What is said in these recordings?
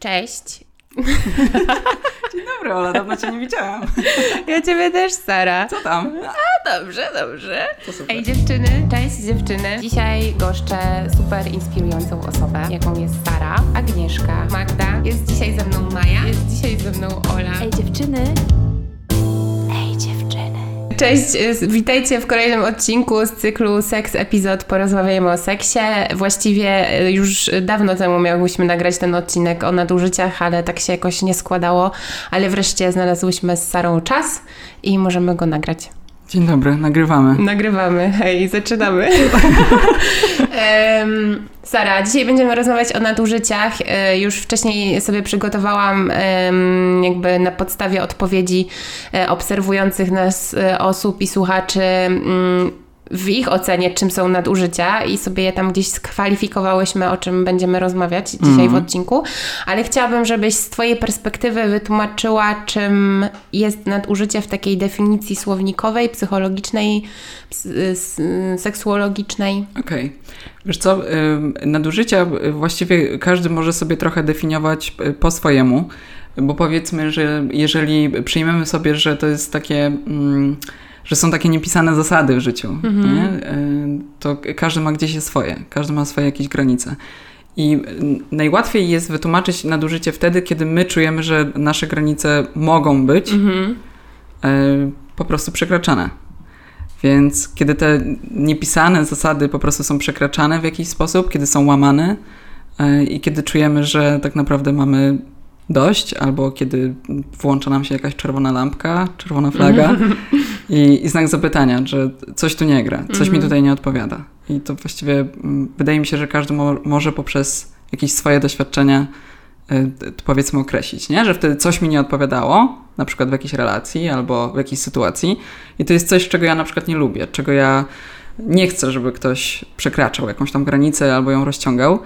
Cześć. Dzień dobry, Ola, dawno Cię nie widziałam. Ja Ciebie też, Sara. Co tam? A, dobrze, dobrze. Ej, dziewczyny. Cześć, dziewczyny. Dzisiaj goszczę super inspirującą osobę, jaką jest Sara, Agnieszka, Magda. Jest dzisiaj ze mną Maja, jest dzisiaj ze mną Ola. Ej dziewczyny, Cześć, y, witajcie w kolejnym odcinku z cyklu Seks Epizod Porozmawiajmy o seksie. Właściwie y, już dawno temu miałyśmy nagrać ten odcinek o nadużyciach, ale tak się jakoś nie składało. Ale wreszcie znalazłyśmy z Sarą czas i możemy go nagrać. Dzień dobry, nagrywamy. Nagrywamy, hej, zaczynamy. Em, Sara, dzisiaj będziemy rozmawiać o nadużyciach. E, Już wcześniej sobie przygotowałam em, jakby na podstawie odpowiedzi e, obserwujących nas e, osób i słuchaczy mm, w ich ocenie, czym są nadużycia i sobie je tam gdzieś skwalifikowałyśmy, o czym będziemy rozmawiać dzisiaj w odcinku, ale chciałabym, żebyś z Twojej perspektywy wytłumaczyła, czym jest nadużycie w takiej definicji słownikowej, psychologicznej, seksuologicznej. Okej. Wiesz co, nadużycia właściwie każdy może sobie trochę definiować y, po swojemu, bo powiedzmy, że jeżeli przyjmiemy sobie, że to jest takie... Mm, że są takie niepisane zasady w życiu, nie? Y, to każdy ma gdzieś swoje, każdy ma swoje jakieś granice. I najłatwiej jest wytłumaczyć nadużycie wtedy, kiedy my czujemy, że nasze granice mogą być Mhm. e, po prostu przekraczane. Więc kiedy te niepisane zasady po prostu są przekraczane w jakiś sposób, kiedy są łamane e, i kiedy czujemy, że tak naprawdę mamy dość, albo kiedy włącza nam się jakaś czerwona lampka, czerwona flaga i, i znak zapytania, że coś tu nie gra, coś mi tutaj nie odpowiada. I to właściwie mm, wydaje mi się, że każdy mo może poprzez jakieś swoje doświadczenia y, powiedzmy określić, nie? że wtedy coś mi nie odpowiadało, na przykład w jakiejś relacji albo w jakiejś sytuacji i to jest coś, czego ja na przykład nie lubię, czego ja nie chcę, żeby ktoś przekraczał jakąś tam granicę albo ją rozciągał,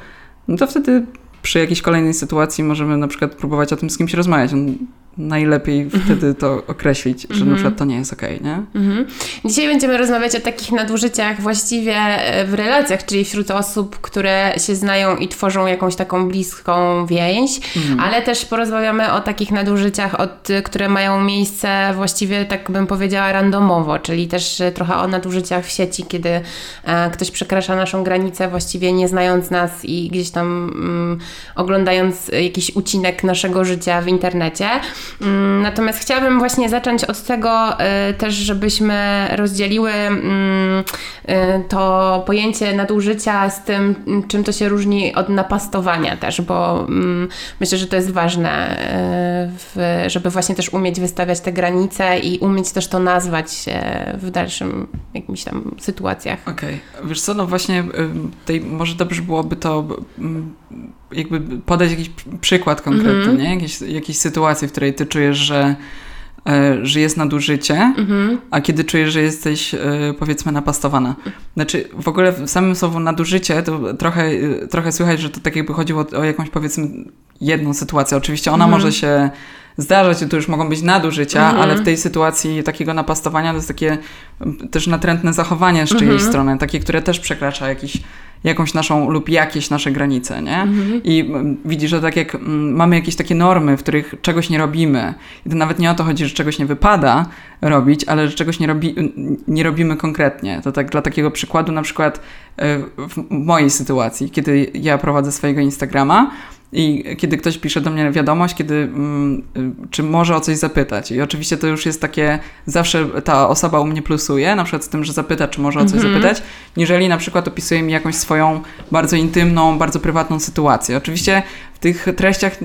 no to wtedy przy jakiejś kolejnej sytuacji możemy na przykład próbować o tym z kimś rozmawiać. On najlepiej wtedy to określić, że na przykład to nie jest okej, nie? Mhm. Dzisiaj będziemy rozmawiać o takich nadużyciach właściwie e, w relacjach, czyli wśród osób, które się znają i tworzą jakąś taką bliską więź, ale też porozmawiamy o takich nadużyciach, od, które mają miejsce właściwie, tak bym powiedziała, randomowo, czyli też e, trochę o nadużyciach w sieci, kiedy e, ktoś przekracza naszą granicę właściwie nie znając nas i gdzieś tam mm, oglądając jakiś ucinek naszego życia w internecie. Mm, Natomiast chciałabym właśnie zacząć od tego y, też, żebyśmy rozdzieliły mm, y, to pojęcie nadużycia z tym, czym to się różni od napastowania też, bo mm, myślę, że to jest ważne, y, żeby właśnie też umieć wystawiać te granice i umieć też to nazwać w dalszym jakimś tam sytuacjach. Okej. Wiesz co, no właśnie tej, może dobrze byłoby to jakby podać jakiś pr- przykład konkretny, nie? Jakiejś, jakiejś sytuacji, w której ty czujesz, że, e, że jest nadużycie, a kiedy czujesz, że jesteś e, powiedzmy napastowana. Znaczy w ogóle w samym słowo nadużycie to trochę, trochę słychać, że to tak jakby chodziło o jakąś powiedzmy jedną sytuację. Oczywiście ona może się zdarzać i to już mogą być nadużycia, ale w tej sytuacji takiego napastowania to jest takie też natrętne zachowanie z czyjejś strony, takie, które też przekracza jakiś, jakąś naszą lub jakieś nasze granice, nie? I mm, widzisz, że tak jak mamy jakieś takie normy, w których czegoś nie robimy i to nawet nie o to chodzi, że czegoś nie wypada robić, ale że czegoś nie, robi, nie robimy konkretnie. To tak dla takiego przykładu na przykład e, w mojej sytuacji, kiedy ja prowadzę swojego Instagrama, i kiedy ktoś pisze do mnie wiadomość, kiedy mm, y, czy może o coś zapytać. I oczywiście to już jest takie, zawsze ta osoba u mnie plusuje, na przykład z tym, że zapyta, czy może o coś zapytać, niżeli na przykład opisuje mi jakąś swoją bardzo intymną, bardzo prywatną sytuację. Oczywiście tych treściach,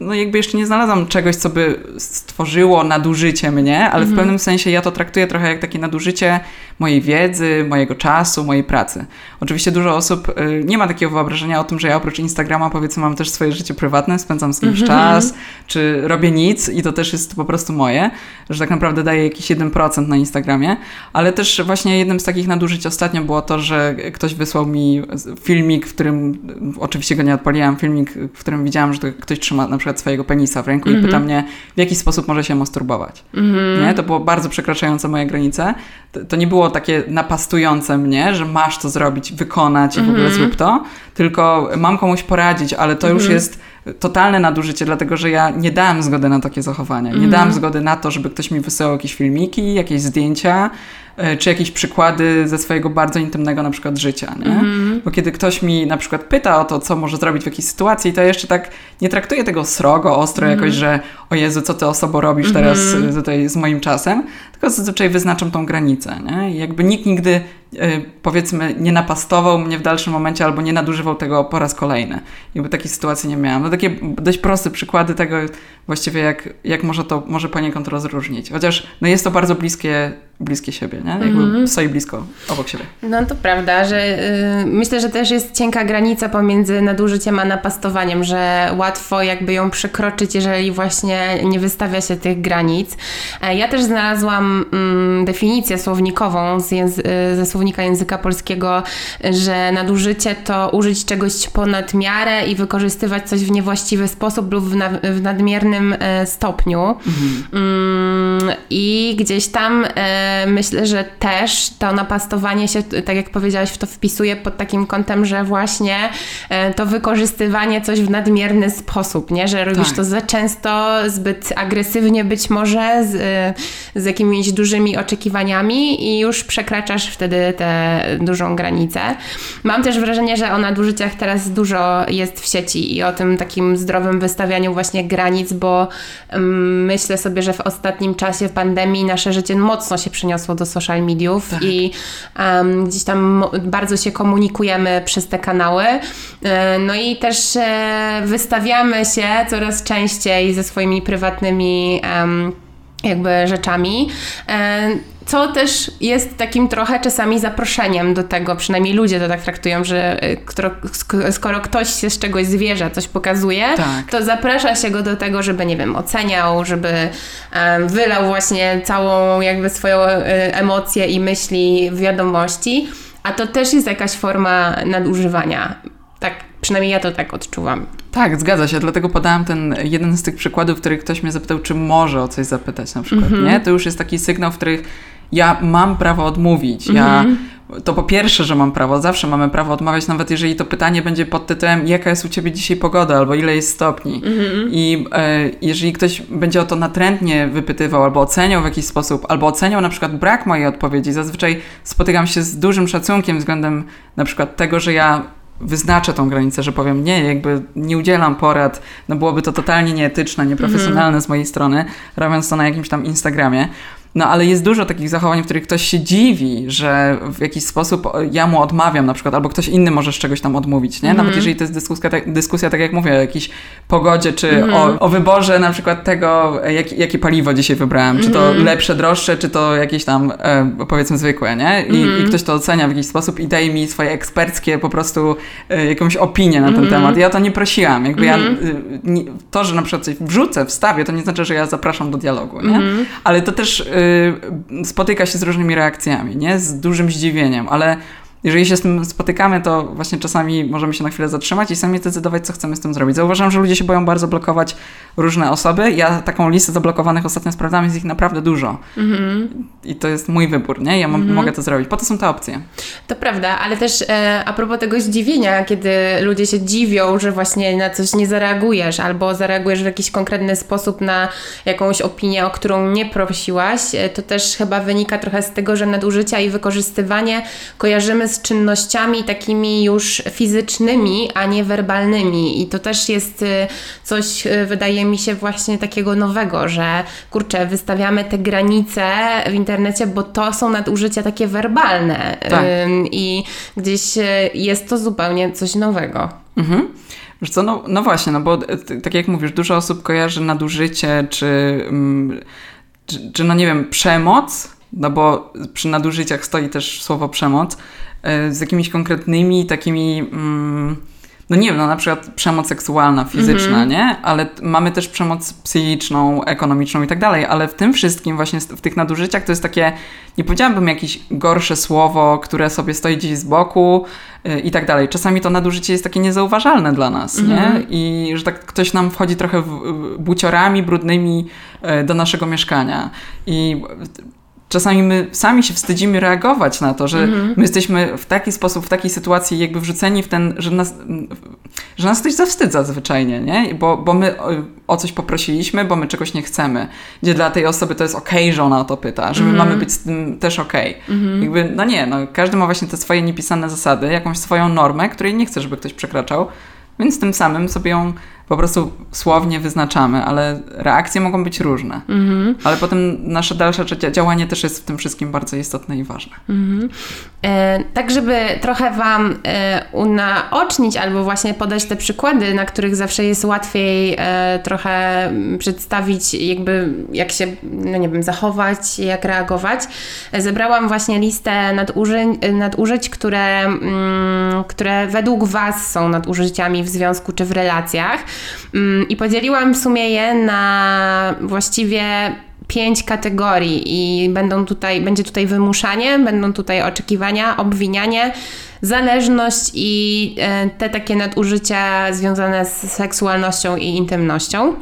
no jakby jeszcze nie znalazłam czegoś, co by stworzyło nadużycie mnie, ale w pewnym sensie ja to traktuję trochę jak takie nadużycie mojej wiedzy, mojego czasu, mojej pracy. Oczywiście dużo osób y, nie ma takiego wyobrażenia o tym, że ja oprócz Instagrama powiedzmy mam też swoje życie prywatne, spędzam z kimś czas, czy robię nic i to też jest po prostu moje, że tak naprawdę daję jakiś 1% na Instagramie, ale też właśnie jednym z takich nadużyć ostatnio było to, że ktoś wysłał mi filmik, w którym, oczywiście go nie odpaliłam, filmik, w którym widziałam, że to ktoś trzyma na przykład swojego penisa w ręku i pyta mnie, w jaki sposób może się masturbować. Nie? To było bardzo przekraczające moje granice. To, to nie było takie napastujące mnie, że masz to zrobić, wykonać i w ogóle zrób to, tylko mam komuś poradzić, ale to już jest totalne nadużycie, dlatego że ja nie dałem zgody na takie zachowania. Nie mm. dałem zgody na to, żeby ktoś mi wysyłał jakieś filmiki, jakieś zdjęcia, czy jakieś przykłady ze swojego bardzo intymnego na przykład życia, nie? Mm. Bo kiedy ktoś mi na przykład pyta o to, co może zrobić w jakiejś sytuacji, to jeszcze tak nie traktuję tego srogo, ostro mm. jakoś, że o Jezu, co ty osobo robisz teraz mm. tutaj z moim czasem, tylko zazwyczaj wyznaczam tą granicę, nie? I jakby nikt nigdy e, powiedzmy nie napastował mnie w dalszym momencie albo nie nadużywał tego po raz kolejny. Jakby takiej sytuacji nie miałam. No takie dość proste przykłady tego właściwie jak, jak może to może poniekąd rozróżnić. Chociaż no jest to bardzo bliskie bliskie siebie, nie? Jakby mm. stoi blisko obok siebie. No to prawda, że y, myślę, że też jest cienka granica pomiędzy nadużyciem a napastowaniem, że łatwo jakby ją przekroczyć, jeżeli właśnie nie wystawia się tych granic. E, ja też znalazłam mm, definicję słownikową y, ze słownika języka polskiego, że nadużycie to użyć czegoś ponad miarę i wykorzystywać coś w niewłaściwy sposób lub w, na- w nadmiernym e, stopniu. Mhm. Mm, I gdzieś tam e, myślę, że też to napastowanie się, tak jak powiedziałaś, w to wpisuje pod takim kątem, że właśnie e, to wykorzystywanie coś w nadmierny sposób, nie? Że robisz tak. to za często, zbyt agresywnie być może, z, z jakimiś dużymi oczekiwaniami i już przekraczasz wtedy tę dużą granicę. Mam też wrażenie, że o nadużyciach teraz dużo jest w sieci i o tym takim zdrowym wystawianiu właśnie granic, bo um, myślę sobie, że w ostatnim czasie w pandemii nasze życie mocno się przyniosło do social mediów tak. i um, gdzieś tam bardzo się komunikujemy przez te kanały. E, no i też e, wystawiamy się coraz częściej ze swoimi prywatnymi um, jakby rzeczami. E, co też jest takim trochę czasami zaproszeniem do tego, przynajmniej ludzie to tak traktują, że y, skoro ktoś się z czegoś zwierza, coś pokazuje, tak. to zaprasza się go do tego, żeby, nie wiem, oceniał, żeby wylał właśnie całą jakby swoją y, emocje i myśli w wiadomości, a to też jest jakaś forma nadużywania. Tak, przynajmniej ja to tak odczuwam. Tak, zgadza się, dlatego podałam ten jeden z tych przykładów, w których ktoś mnie zapytał, czy może o coś zapytać na przykład, mm -hmm. nie? To już jest taki sygnał, w których ja mam prawo odmówić. Ja mhm. to po pierwsze, że mam prawo, zawsze mamy prawo odmawiać, nawet jeżeli to pytanie będzie pod tytułem jaka jest u Ciebie dzisiaj pogoda, albo ile jest stopni. Mhm. I e, jeżeli ktoś będzie o to natrętnie wypytywał, albo oceniał w jakiś sposób, albo oceniał na przykład brak mojej odpowiedzi, zazwyczaj spotykam się z dużym szacunkiem względem na przykład tego, że ja wyznaczę tą granicę, że powiem nie, jakby nie udzielam porad, no byłoby to totalnie nieetyczne, nieprofesjonalne mm. z mojej strony, robiąc to na jakimś tam Instagramie. No ale jest dużo takich zachowań, w których ktoś się dziwi, że w jakiś sposób ja mu odmawiam na przykład, albo ktoś inny może z czegoś tam odmówić, nie? Nawet mm. jeżeli to jest dyskusja, tak, dyskusja, tak jak mówię, o jakiejś pogodzie, czy mm. o, o, wyborze na przykład tego, jak, jakie paliwo dzisiaj wybrałem, czy to mm. lepsze, droższe, czy to jakieś tam e, powiedzmy zwykłe, nie? I, I, mhm. ktoś to ocenia w jakiś sposób i daje mi swoje eksperckie po prostu e, jakąś opinię na ten mhm. temat. Ja to nie prosiłam. Jakby ja, mhm. e, nie, to, że na przykład coś wrzucę, wstawię, to nie znaczy, że ja zapraszam do dialogu, nie? Ale to też Y, spotyka się z różnymi reakcjami, nie? Z dużym zdziwieniem, ale jeżeli się z tym spotykamy, to właśnie czasami możemy się na chwilę zatrzymać i sami zdecydować, co chcemy z tym zrobić. Zauważam, że ludzie się boją bardzo blokować różne osoby. Ja taką listę zablokowanych ostatnio sprawdzam, jest ich naprawdę dużo. Mm-hmm. I to jest mój wybór, nie? Ja mm-hmm. mogę to zrobić. Po to są te opcje. To prawda, ale też e, a propos tego zdziwienia, kiedy ludzie się dziwią, że właśnie na coś nie zareagujesz albo zareagujesz w jakiś konkretny sposób na jakąś opinię, o którą nie prosiłaś, e, to też chyba wynika trochę z tego, że nadużycia i wykorzystywanie kojarzymy z czynnościami takimi już fizycznymi, a nie werbalnymi. I to też jest y, coś, y, wydaje mi się, właśnie takiego nowego, że kurczę, wystawiamy te granice w internecie, bo to są nadużycia takie werbalne. Tak. I gdzieś y, jest to zupełnie coś nowego. Mhm. Wiesz co, no, no właśnie, no bo tak jak mówisz, dużo osób kojarzy nadużycie, czy, mm, czy, czy no nie wiem, przemoc, no bo przy nadużyciach stoi też słowo przemoc, z jakimiś konkretnymi takimi. Mm, no nie wiem, no na przykład przemoc seksualna, fizyczna, mm -hmm. nie? Ale mamy też przemoc psychiczną, ekonomiczną i tak dalej, ale w tym wszystkim, właśnie w tych nadużyciach, to jest takie, nie powiedziałabym jakieś gorsze słowo, które sobie stoi gdzieś z boku yy, i tak dalej. Czasami to nadużycie jest takie niezauważalne dla nas, mm -hmm. nie? Mhm. I że tak ktoś nam wchodzi trochę w, buciorami brudnymi yy, do naszego mieszkania. I czasami my sami się wstydzimy reagować na to, że -hmm. my jesteśmy w taki sposób, w takiej sytuacji jakby wrzuceni w ten, że nas, że nas ktoś zawstydza zwyczajnie, nie? Bo, bo my o coś poprosiliśmy, bo my czegoś nie chcemy. Gdzie dla tej osoby to jest okej, okay, że ona o to pyta, że my -hmm. mamy być z tym też okej. Okay. -hmm. Jakby, no nie, no każdy ma właśnie te swoje niepisane zasady, jakąś swoją normę, której nie chce, żeby ktoś przekraczał, więc tym samym sobie ją po prostu słownie wyznaczamy, ale reakcje mogą być różne. Mhm. Ale potem nasze dalsze działanie też jest w tym wszystkim bardzo istotne i ważne. Mhm. E, tak, żeby trochę Wam e, unaocznić albo właśnie podać te przykłady, na których zawsze jest łatwiej e, trochę przedstawić jakby jak się, no nie wiem, zachować, jak reagować. E, zebrałam właśnie listę nadużyć, nadużyć które, mm, które według Was są nadużyciami w związku czy w relacjach. Mm, I podzieliłam w sumie je na właściwie pięć kategorii i będą tutaj, będzie tutaj wymuszanie, będą tutaj oczekiwania, obwinianie, zależność i e, te takie nadużycia związane z seksualnością i intymnością.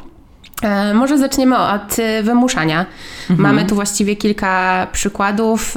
E, może zaczniemy od wymuszania. Mhm. Mamy tu właściwie kilka przykładów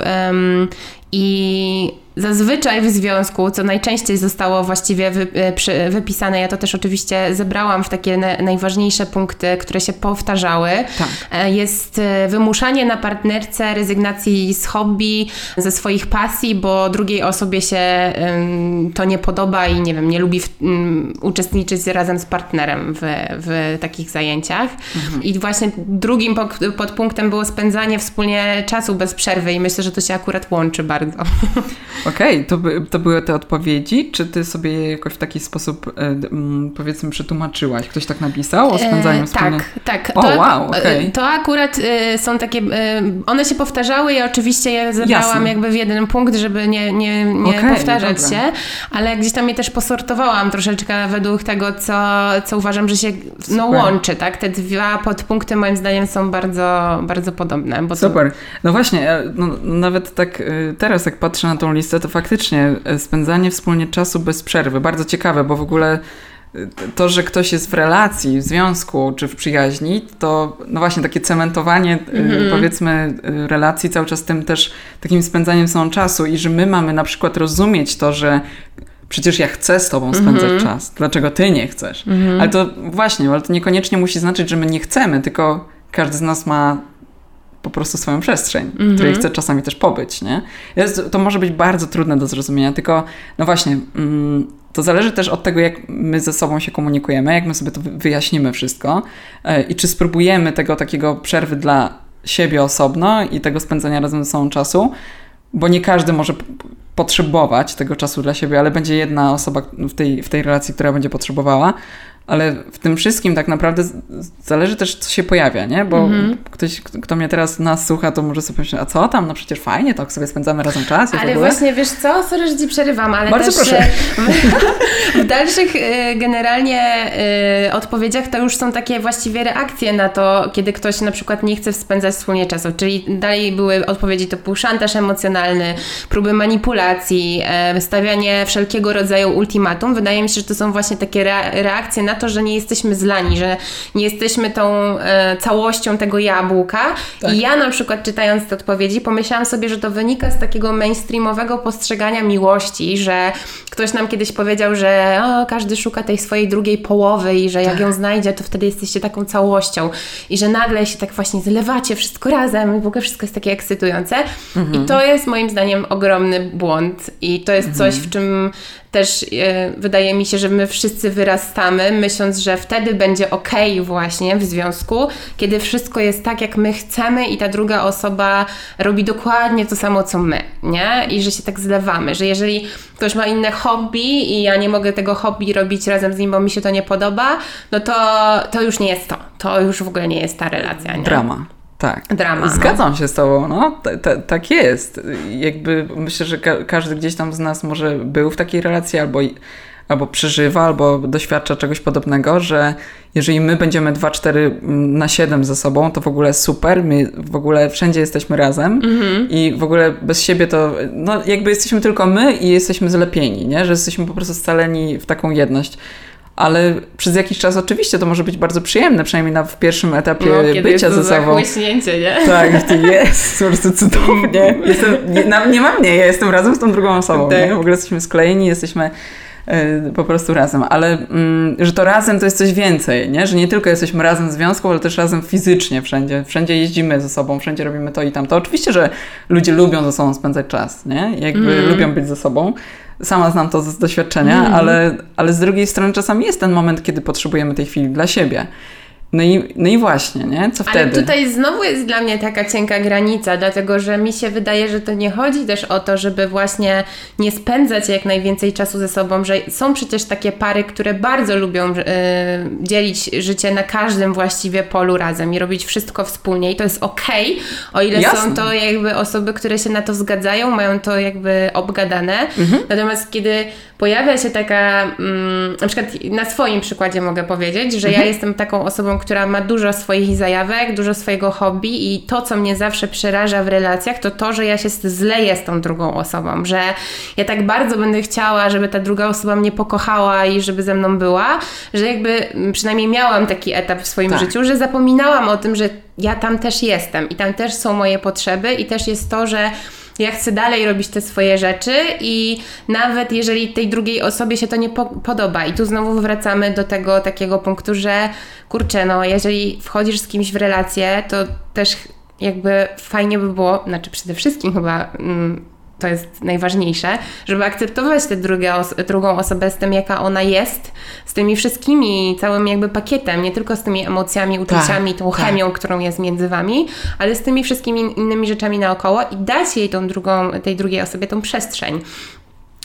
i Zazwyczaj w związku, co najczęściej zostało właściwie wy, e, przy, wypisane, ja to też oczywiście zebrałam w takie na, najważniejsze punkty, które się powtarzały, tak. E, jest e, wymuszanie na partnerce rezygnacji z hobby, ze swoich pasji, bo drugiej osobie się um, to nie podoba i nie wiem, nie lubi w, um, uczestniczyć razem z partnerem w, w takich zajęciach. Mhm. I właśnie drugim podpunktem było spędzanie wspólnie czasu bez przerwy i myślę, że to się akurat łączy bardzo. Okej, okay, to, by, to były te odpowiedzi, czy ty sobie je jakoś w taki sposób e, powiedzmy przetłumaczyłaś? Ktoś tak napisał o e, spędzaniu e, wspólnie? Tak, tak. O, to, wow, okay. to akurat e, są takie, e, one się powtarzały i oczywiście je zebrałam Jasne. jakby w jeden punkt, żeby nie, nie, nie okay, powtarzać dobra. się, ale gdzieś tam je też posortowałam troszeczkę według tego, co, co uważam, że się no, łączy, tak? Te dwa podpunkty moim zdaniem są bardzo, bardzo podobne. Super. To... No właśnie, no, nawet tak teraz jak patrzę na tą listę, to faktycznie e, spędzanie wspólnie czasu bez przerwy, bardzo ciekawe, bo w ogóle e, to, że ktoś jest w relacji, w związku czy w przyjaźni, to no właśnie takie cementowanie mm-hmm. powiedzmy relacji cały czas tym też takim spędzaniem są czasu i że my mamy na przykład rozumieć to, że przecież ja chcę z tobą spędzać mm-hmm. czas, dlaczego ty nie chcesz? Mm-hmm. Ale to właśnie, ale to niekoniecznie musi znaczyć, że my nie chcemy, tylko każdy z nas ma po prostu swoją przestrzeń, mm -hmm. w której mhm. chce czasami też pobyć, nie? Jest, to może być bardzo trudne do zrozumienia, tylko no właśnie, mm, to zależy też od tego, jak my ze sobą się komunikujemy, jak my sobie to wyjaśnimy wszystko yy, i czy spróbujemy tego takiego przerwy dla siebie osobno i tego spędzania razem ze sobą czasu, bo nie każdy może potrzebować tego czasu dla siebie, ale będzie jedna osoba w tej, w tej relacji, która będzie potrzebowała, ale w tym wszystkim tak naprawdę zależy też, co się pojawia, nie? Bo mm -hmm. ktoś, kto mnie teraz nas słucha, to może sobie pomyśleć, a co tam? No przecież fajnie, tak sobie spędzamy razem czas. Ale właśnie, wiesz co? Sorry, że Ci przerywam, ale Bardzo też proszę. W, w dalszych y, generalnie y, odpowiedziach to już są takie właściwie reakcje na to, kiedy ktoś na przykład nie chce spędzać wspólnie czasu, czyli dalej były odpowiedzi typu szantaż emocjonalny, próby manipulacji, stawianie wszelkiego rodzaju ultimatum. Wydaje mi się, że to są właśnie takie reakcje na to, że nie jesteśmy zlani, że nie jesteśmy tą e, całością tego jabłka. Tak. I ja na przykład czytając te odpowiedzi pomyślałam sobie, że to wynika z takiego mainstreamowego postrzegania miłości, że ktoś nam kiedyś powiedział, że o, każdy szuka tej swojej drugiej połowy i że jak tak. ją znajdzie, to wtedy jesteście taką całością i że nagle się tak właśnie zlewacie wszystko razem i w ogóle wszystko jest takie ekscytujące. Mhm. I to jest moim zdaniem ogromny błąd i to jest coś, w czym też e, wydaje mi się, że my wszyscy wyrastamy, myśląc, że wtedy będzie ok właśnie w związku, kiedy wszystko jest tak, jak my chcemy i ta druga osoba robi dokładnie to samo, co my, nie? I że się tak zlewamy, że jeżeli ktoś ma inne hobby i ja nie mogę tego hobby robić razem z nim, bo mi się to nie podoba, no to, to już nie jest to. To już w ogóle nie jest ta relacja, nie? Drama. Tak. Drama. No. Zgadzam no. się z Tobą, no. T -t tak jest. Jakby myślę, że ka każdy gdzieś tam z nas może był w takiej relacji albo, albo przeżywa, albo doświadcza czegoś podobnego, że jeżeli my będziemy 2-4 na 7 ze sobą, to w ogóle super, my w ogóle wszędzie jesteśmy razem mm -hmm. i w ogóle bez siebie to, no jakby jesteśmy tylko my i jesteśmy zlepieni, nie? Że jesteśmy po prostu scaleni w taką jedność ale przez jakiś czas oczywiście to może być bardzo przyjemne, przynajmniej na, w pierwszym etapie no, bycia ze sobą. nie? Tak, ty jest, po prostu cudownie. Jestem, nie, nie mam mnie, ja jestem razem z tą drugą osobą, tak. nie? W ogóle jesteśmy sklejeni, jesteśmy po prostu razem, ale mm, że to razem to jest coś więcej, nie? że nie tylko jesteśmy razem w związku, ale też razem fizycznie wszędzie, wszędzie jeździmy ze sobą, wszędzie robimy to i tamto. Oczywiście, że ludzie lubią ze sobą spędzać czas, nie? jakby mm. lubią być ze sobą. Sama znam to z doświadczenia, mm. ale, ale z drugiej strony czasami jest ten moment, kiedy potrzebujemy tej chwili dla siebie. No i, no i właśnie, nie? Co wtedy? Ale tutaj znowu jest dla mnie taka cienka granica, dlatego że mi się wydaje, że to nie chodzi też o to, żeby właśnie nie spędzać jak najwięcej czasu ze sobą, że są przecież takie pary, które bardzo lubią yy, dzielić życie na każdym właściwie polu razem i robić wszystko wspólnie i to jest okej, okay, o ile Jasne. są to jakby osoby, które się na to zgadzają, mają to jakby obgadane. Mhm. Natomiast kiedy pojawia się taka, mm, na przykład na swoim przykładzie mogę powiedzieć, że mhm. ja jestem taką osobą, która ma dużo swoich zajawek, dużo swojego hobby i to, co mnie zawsze przeraża w relacjach, to to, że ja się zleję z tą drugą osobą, że ja tak bardzo będę chciała, żeby ta druga osoba mnie pokochała i żeby ze mną była, że jakby przynajmniej miałam taki etap w swoim tak. życiu, że zapominałam o tym, że ja tam też jestem i tam też są moje potrzeby i też jest to, że ja chcę dalej robić te swoje rzeczy i nawet jeżeli tej drugiej osobie się to nie po podoba. I tu znowu wracamy do tego takiego punktu, że kurczę, no jeżeli wchodzisz z kimś w relację, to też jakby fajnie by było, znaczy przede wszystkim chyba mm, to jest najważniejsze, żeby akceptować tę drugą osobę z tym, jaka ona jest, z tymi wszystkimi, całym jakby pakietem, nie tylko z tymi emocjami, uczuciami, tak, tą tak. chemią, którą jest między wami, ale z tymi wszystkimi innymi rzeczami naokoło i dać jej tą drugą, tej drugiej osobie tą przestrzeń.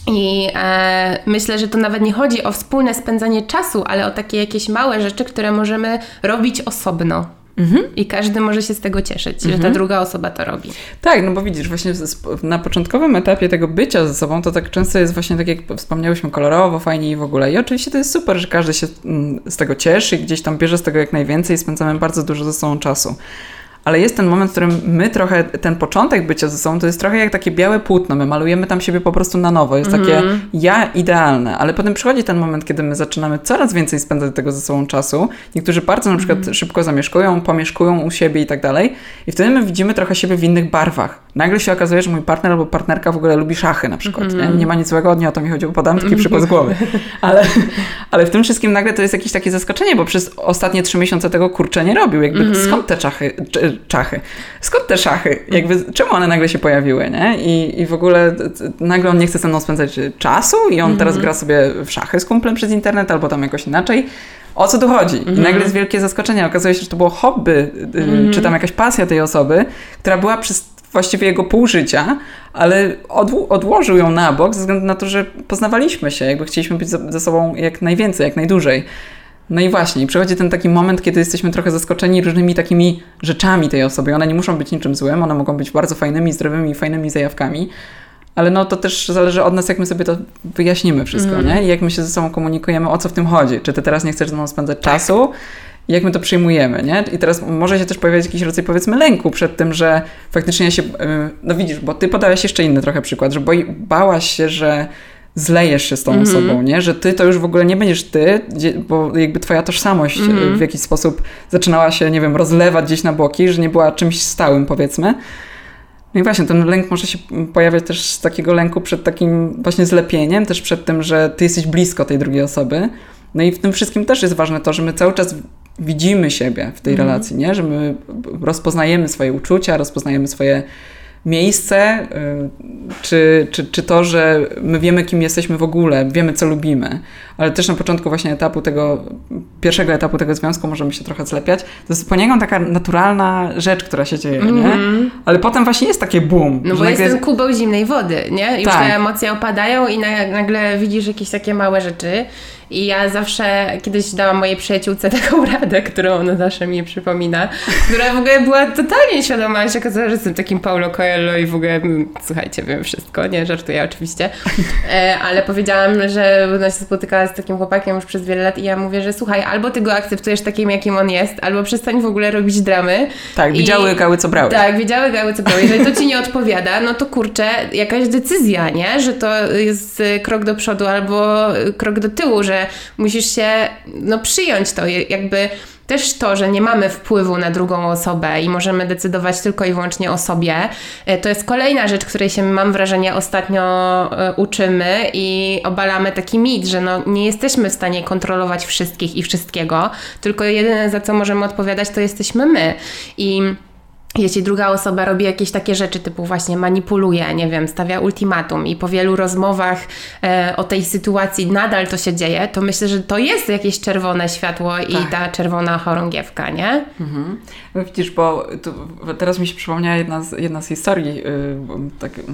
I e, myślę, że to nawet nie chodzi o wspólne spędzanie czasu, ale o takie jakieś małe rzeczy, które możemy robić osobno. Mhm. I każdy może się z tego cieszyć, mhm. że ta mhm. druga osoba to robi. Tak, no bo widzisz, właśnie na początkowym etapie tego bycia ze sobą, to tak często jest właśnie tak, jak wspomniałyśmy, kolorowo, fajnie i w ogóle. I oczywiście to jest super, że każdy się mm, z tego cieszy i gdzieś tam bierze z tego jak najwięcej i spędzamy bardzo dużo ze sobą czasu ale jest ten moment, w którym my trochę, ten początek bycia ze sobą, to jest trochę jak takie białe płótno, my malujemy tam siebie po prostu na nowo, jest takie mm. ja idealne, ale potem przychodzi ten moment, kiedy my zaczynamy coraz więcej spędzać tego ze sobą czasu, niektórzy bardzo na przykład mm. szybko zamieszkują, pomieszkują u siebie i tak dalej i wtedy my widzimy trochę siebie w innych barwach. Nagle się okazuje, że mój partner albo partnerka w ogóle lubi szachy na przykład, mm. nie? nie ma nic złego, nie o to mi chodziło, podam taki przykład z głowy, ale, ale w tym wszystkim nagle to jest jakieś takie zaskoczenie, bo przez ostatnie trzy miesiące tego kurczę nie robił, jakby mm. skąd te czachy, czachy. Skąd te szachy? Jakby, czemu one nagle się pojawiły, nie? I, i w ogóle nagle on nie chce ze mną spędzać czasu i on teraz mhm. gra sobie w szachy z kumplem przez internet albo tam jakoś inaczej. O co tu chodzi? I nagle jest wielkie zaskoczenie. Okazuje się, że to było hobby, y, czy tam jakaś pasja tej osoby, która była przez właściwie jego pół życia, ale odłożył ją na bok ze względu na to, że poznawaliśmy się, jakby chcieliśmy być ze sobą jak najwięcej, jak najdłużej. No i właśnie, przychodzi ten taki moment, kiedy jesteśmy trochę zaskoczeni różnymi takimi rzeczami tej osoby. One nie muszą być niczym złym, one mogą być bardzo fajnymi, zdrowymi, fajnymi zajawkami, ale no to też zależy od nas, jak my sobie to wyjaśnimy wszystko, mm. nie? I jak my się ze sobą komunikujemy, o co w tym chodzi. Czy ty teraz nie chcesz ze mną spędzać tak. czasu? I jak my to przyjmujemy, nie? I teraz może się też pojawiać jakiś rodzaj, powiedzmy, lęku przed tym, że faktycznie ja się, y, no widzisz, bo ty podałeś jeszcze inny trochę przykład, że boi, bałaś się, że zlejesz się z tą mm -hmm. osobą, nie? Że ty to już w ogóle nie będziesz ty, bo jakby twoja tożsamość mm -hmm. w jakiś sposób zaczynała się, nie wiem, rozlewać gdzieś na boki, że nie była czymś stałym, powiedzmy. No i właśnie, ten lęk może się pojawiać też z takiego lęku przed takim właśnie zlepieniem, też przed tym, że ty jesteś blisko tej drugiej osoby. No i w tym wszystkim też jest ważne to, że my cały czas widzimy siebie w tej -hmm. relacji, nie? Że my rozpoznajemy swoje uczucia, rozpoznajemy swoje miejsce, y, czy, czy, czy to, że my wiemy, kim jesteśmy w ogóle, wiemy, co lubimy, ale też na początku właśnie etapu tego, pierwszego etapu tego związku możemy się trochę zlepiać. To jest poniekąd taka naturalna rzecz, która się dzieje, mm -hmm. nie? Mhm. Ale potem właśnie jest takie boom. No bo jest ten kubeł zimnej wody, nie? Już tak. te emocje opadają i nagle widzisz jakieś takie małe rzeczy i ja zawsze kiedyś dałam mojej przyjaciółce taką radę, którą ona zawsze mi przypomina, która w ogóle była totalnie świadoma, się okazała, że jestem takim Paulo Coelho i w ogóle, słuchajcie, wiem wszystko, nie żartuję oczywiście, e, ale powiedziałam, że ona się spotykała z takim chłopakiem już przez wiele lat i ja mówię, że słuchaj, albo ty go akceptujesz takim, jakim on jest, albo przestań w ogóle robić dramy. Tak, widziały gały, co brały. Tak, wiedziały gały, co brały. Jeżeli to ci nie odpowiada, no to kurczę, jakaś decyzja, nie? Że to jest y, krok do przodu albo y, krok do tyłu, że musisz się, no przyjąć to, jakby też to, że nie mamy wpływu na drugą osobę i możemy decydować tylko i wyłącznie o sobie, y, to jest kolejna rzecz, której się, mam wrażenie, ostatnio y, uczymy i obalamy taki mit, że no, nie jesteśmy w stanie kontrolować wszystkich i wszystkiego, tylko jedyne, za co możemy odpowiadać, to jesteśmy my. I jeśli druga osoba robi jakieś takie rzeczy, typu właśnie manipuluje, nie wiem, stawia ultimatum i po wielu rozmowach e, o tej sytuacji nadal to się dzieje, to myślę, że to jest jakieś czerwone światło i Tak. ta czerwona chorągiewka, nie? Mhm. No Widzisz, bo tu, teraz mi się przypomniała jedna z, jedna z historii yy, tak, yy,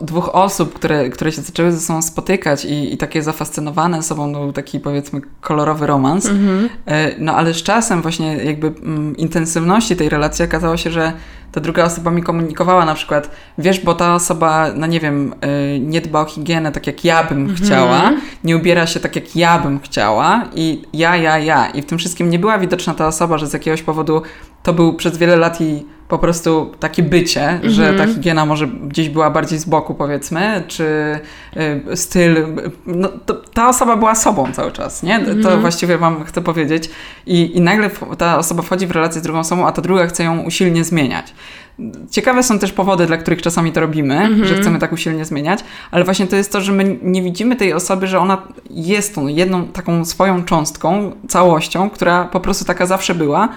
dwóch osób, które, które się zaczęły ze sobą spotykać i, i takie zafascynowane sobą, no, był taki powiedzmy kolorowy romans. Yy, no ale z czasem właśnie jakby mm, intensywności tej relacji okazało się, że ta druga osoba mi komunikowała na przykład, wiesz, bo ta osoba, no nie wiem, yy, nie dba o higienę tak jak ja bym chciała, nie ubiera się tak jak ja bym chciała i ja, ja, ja. I w tym wszystkim nie była widoczna ta osoba, że z jakiegoś powodu to był przez wiele lat i po prostu takie bycie, że ta higiena może gdzieś była bardziej z boku powiedzmy, czy y, styl, no to, ta osoba była sobą cały czas, nie? To właściwie wam chcę powiedzieć i, i nagle ta osoba wchodzi w relację z drugą osobą, a ta druga chce ją usilnie zmieniać. Ciekawe są też powody, dla których czasami to robimy, że chcemy tak usilnie zmieniać, ale właśnie to jest to, że my nie widzimy tej osoby, że ona jest tą jedną taką swoją cząstką, całością, która po prostu taka zawsze była.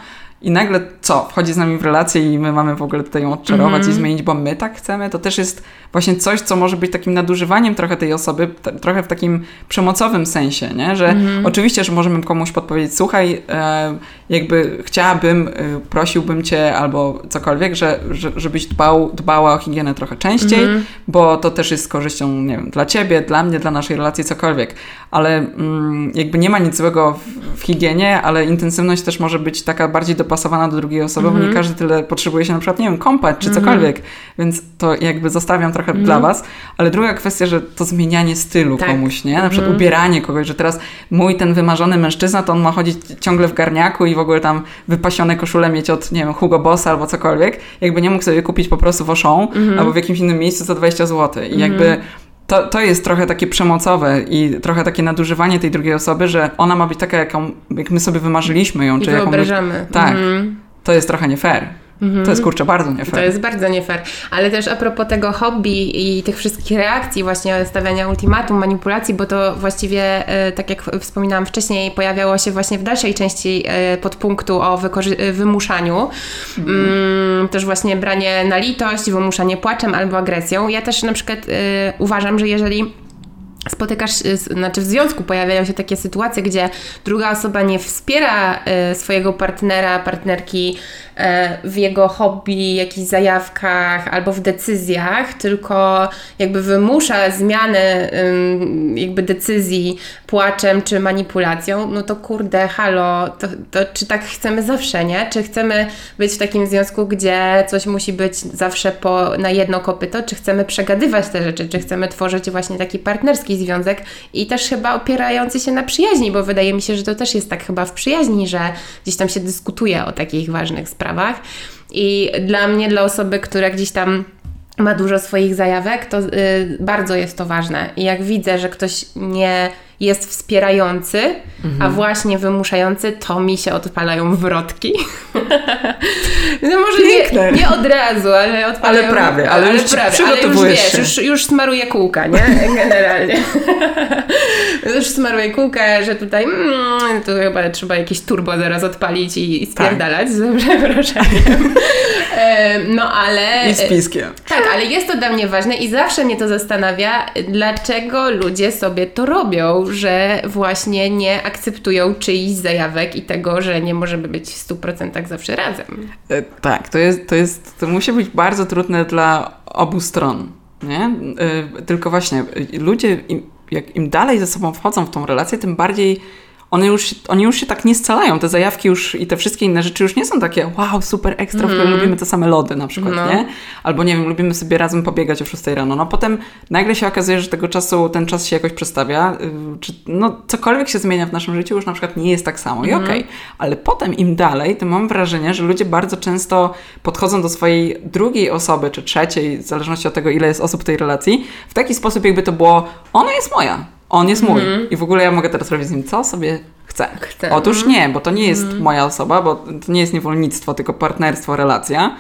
I nagle co? Wchodzi z nami w relację i my mamy w ogóle tutaj ją odczarować i zmienić, bo my tak chcemy. To też jest właśnie coś, co może być takim nadużywaniem trochę tej osoby, trochę w takim przemocowym sensie, nie? Że oczywiście, że możemy komuś podpowiedzieć, słuchaj, e, jakby chciałabym, e, prosiłbym cię albo cokolwiek, że, że, żebyś dbał, dbała o higienę trochę częściej, bo to też jest z korzyścią, nie wiem, dla ciebie, dla mnie, dla naszej relacji, cokolwiek. Ale mm, jakby nie ma nic złego w, w higienie, ale intensywność też może być taka bardziej dopasowana do drugiej osoby, bo nie każdy tyle potrzebuje się na przykład, nie wiem, kąpać czy cokolwiek, więc to jakby zostawiam trochę dla was. Ale druga kwestia, że to zmienianie stylu Tak. komuś, nie? Na przykład ubieranie kogoś, że teraz mój ten wymarzony mężczyzna, to on ma chodzić ciągle w garniaku i w ogóle tam wypasione koszule mieć od, nie wiem, Hugo Bossa albo cokolwiek. Jakby nie mógł sobie kupić po prostu w Auchan albo w jakimś innym miejscu za 20 zł. I jakby to, to jest trochę takie przemocowe i trochę takie nadużywanie tej drugiej osoby, że ona ma być taka, jaką, jak my sobie wymarzyliśmy ją. I czy jaką my- wyobrażamy. Tak. Mhm. To jest trochę nie fair. To jest kurczę bardzo nie To fair. jest bardzo nie fair. Ale też a propos tego hobby i tych wszystkich reakcji, właśnie stawiania ultimatum, manipulacji, bo to właściwie, e, tak jak wspominałam wcześniej, pojawiało się właśnie w dalszej części e, podpunktu o e, wymuszaniu. Mm, też właśnie branie na litość, wymuszanie płaczem albo agresją. Ja też na przykład uważam, że jeżeli spotykasz, z- znaczy w związku pojawiają się takie sytuacje, gdzie druga osoba nie wspiera e, swojego partnera, partnerki e, w jego hobby, jakichś zajawkach albo w decyzjach, tylko jakby wymusza zmianę jakby decyzji płaczem czy manipulacją, no to kurde, halo, to, to czy tak chcemy zawsze, nie? Czy chcemy być w takim związku, gdzie coś musi być zawsze po, na jedno kopyto, czy chcemy przegadywać te rzeczy, czy chcemy tworzyć właśnie taki partnerski związek i też chyba opierający się na przyjaźni, bo wydaje mi się, że to też jest tak chyba w przyjaźni, że gdzieś tam się dyskutuje o takich ważnych sprawach i dla mnie, dla osoby, która gdzieś tam ma dużo swoich zajawek, to y, bardzo jest to ważne. I jak widzę, że ktoś nie jest wspierający, a właśnie wymuszający, to mi się odpalają wrotki. no może nie, nie od razu, ale odpalają. Ale prawie, ale już prawie, ale już wiesz, się. już, już smaruję kółka, nie? Generalnie. już smaruję kółka, że tutaj mm, to chyba trzeba jakieś turbo zaraz odpalić i, i spierdalać, z przeproszeniem. No ale... I z piskiem. Tak, ale jest to dla mnie ważne i zawsze mnie to zastanawia, dlaczego ludzie sobie to robią, że właśnie nie akceptują czyichś zajawek i tego, że nie możemy być w 100% zawsze razem. E, Tak, to jest, to jest, to musi być bardzo trudne dla obu stron, nie? E, Tylko właśnie ludzie, im, jak im dalej ze sobą wchodzą w tą relację, tym bardziej one już, oni już się tak nie scalają. Te zajawki już i te wszystkie inne rzeczy już nie są takie wow, super ekstra, mm. lubimy te same lody na przykład, no. nie? Albo nie wiem, lubimy sobie razem pobiegać o 6 rano. No potem nagle się okazuje, że tego czasu, ten czas się jakoś przestawia, y, czy no cokolwiek się zmienia w naszym życiu już na przykład nie jest tak samo i mm. okej. Okay. Ale potem im dalej, to mam wrażenie, że ludzie bardzo często podchodzą do swojej drugiej osoby, czy trzeciej, w zależności od tego, ile jest osób w tej relacji, w taki sposób jakby to było, ona jest moja on jest mój mm. i w ogóle ja mogę teraz robić z nim co sobie chcę. chcę. Otóż nie, bo to nie jest mm. moja osoba, bo to nie jest niewolnictwo, tylko partnerstwo, relacja.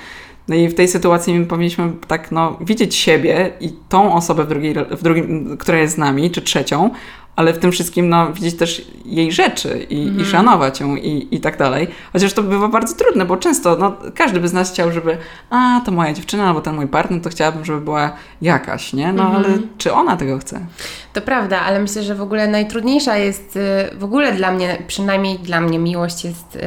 No i w tej sytuacji my powinniśmy tak no, widzieć siebie i tą osobę w drugiej, w drugim, która jest z nami, czy trzecią, ale w tym wszystkim no, widzieć też jej rzeczy i, mm. i szanować ją i, i tak dalej. Chociaż to bywa bardzo trudne, bo często no, każdy by z nas chciał, żeby a, to moja dziewczyna albo ten mój partner, to chciałabym, żeby była jakaś, nie? No mm. ale czy ona tego chce? To prawda, ale myślę, że w ogóle najtrudniejsza jest, y, w ogóle dla mnie, przynajmniej dla mnie miłość jest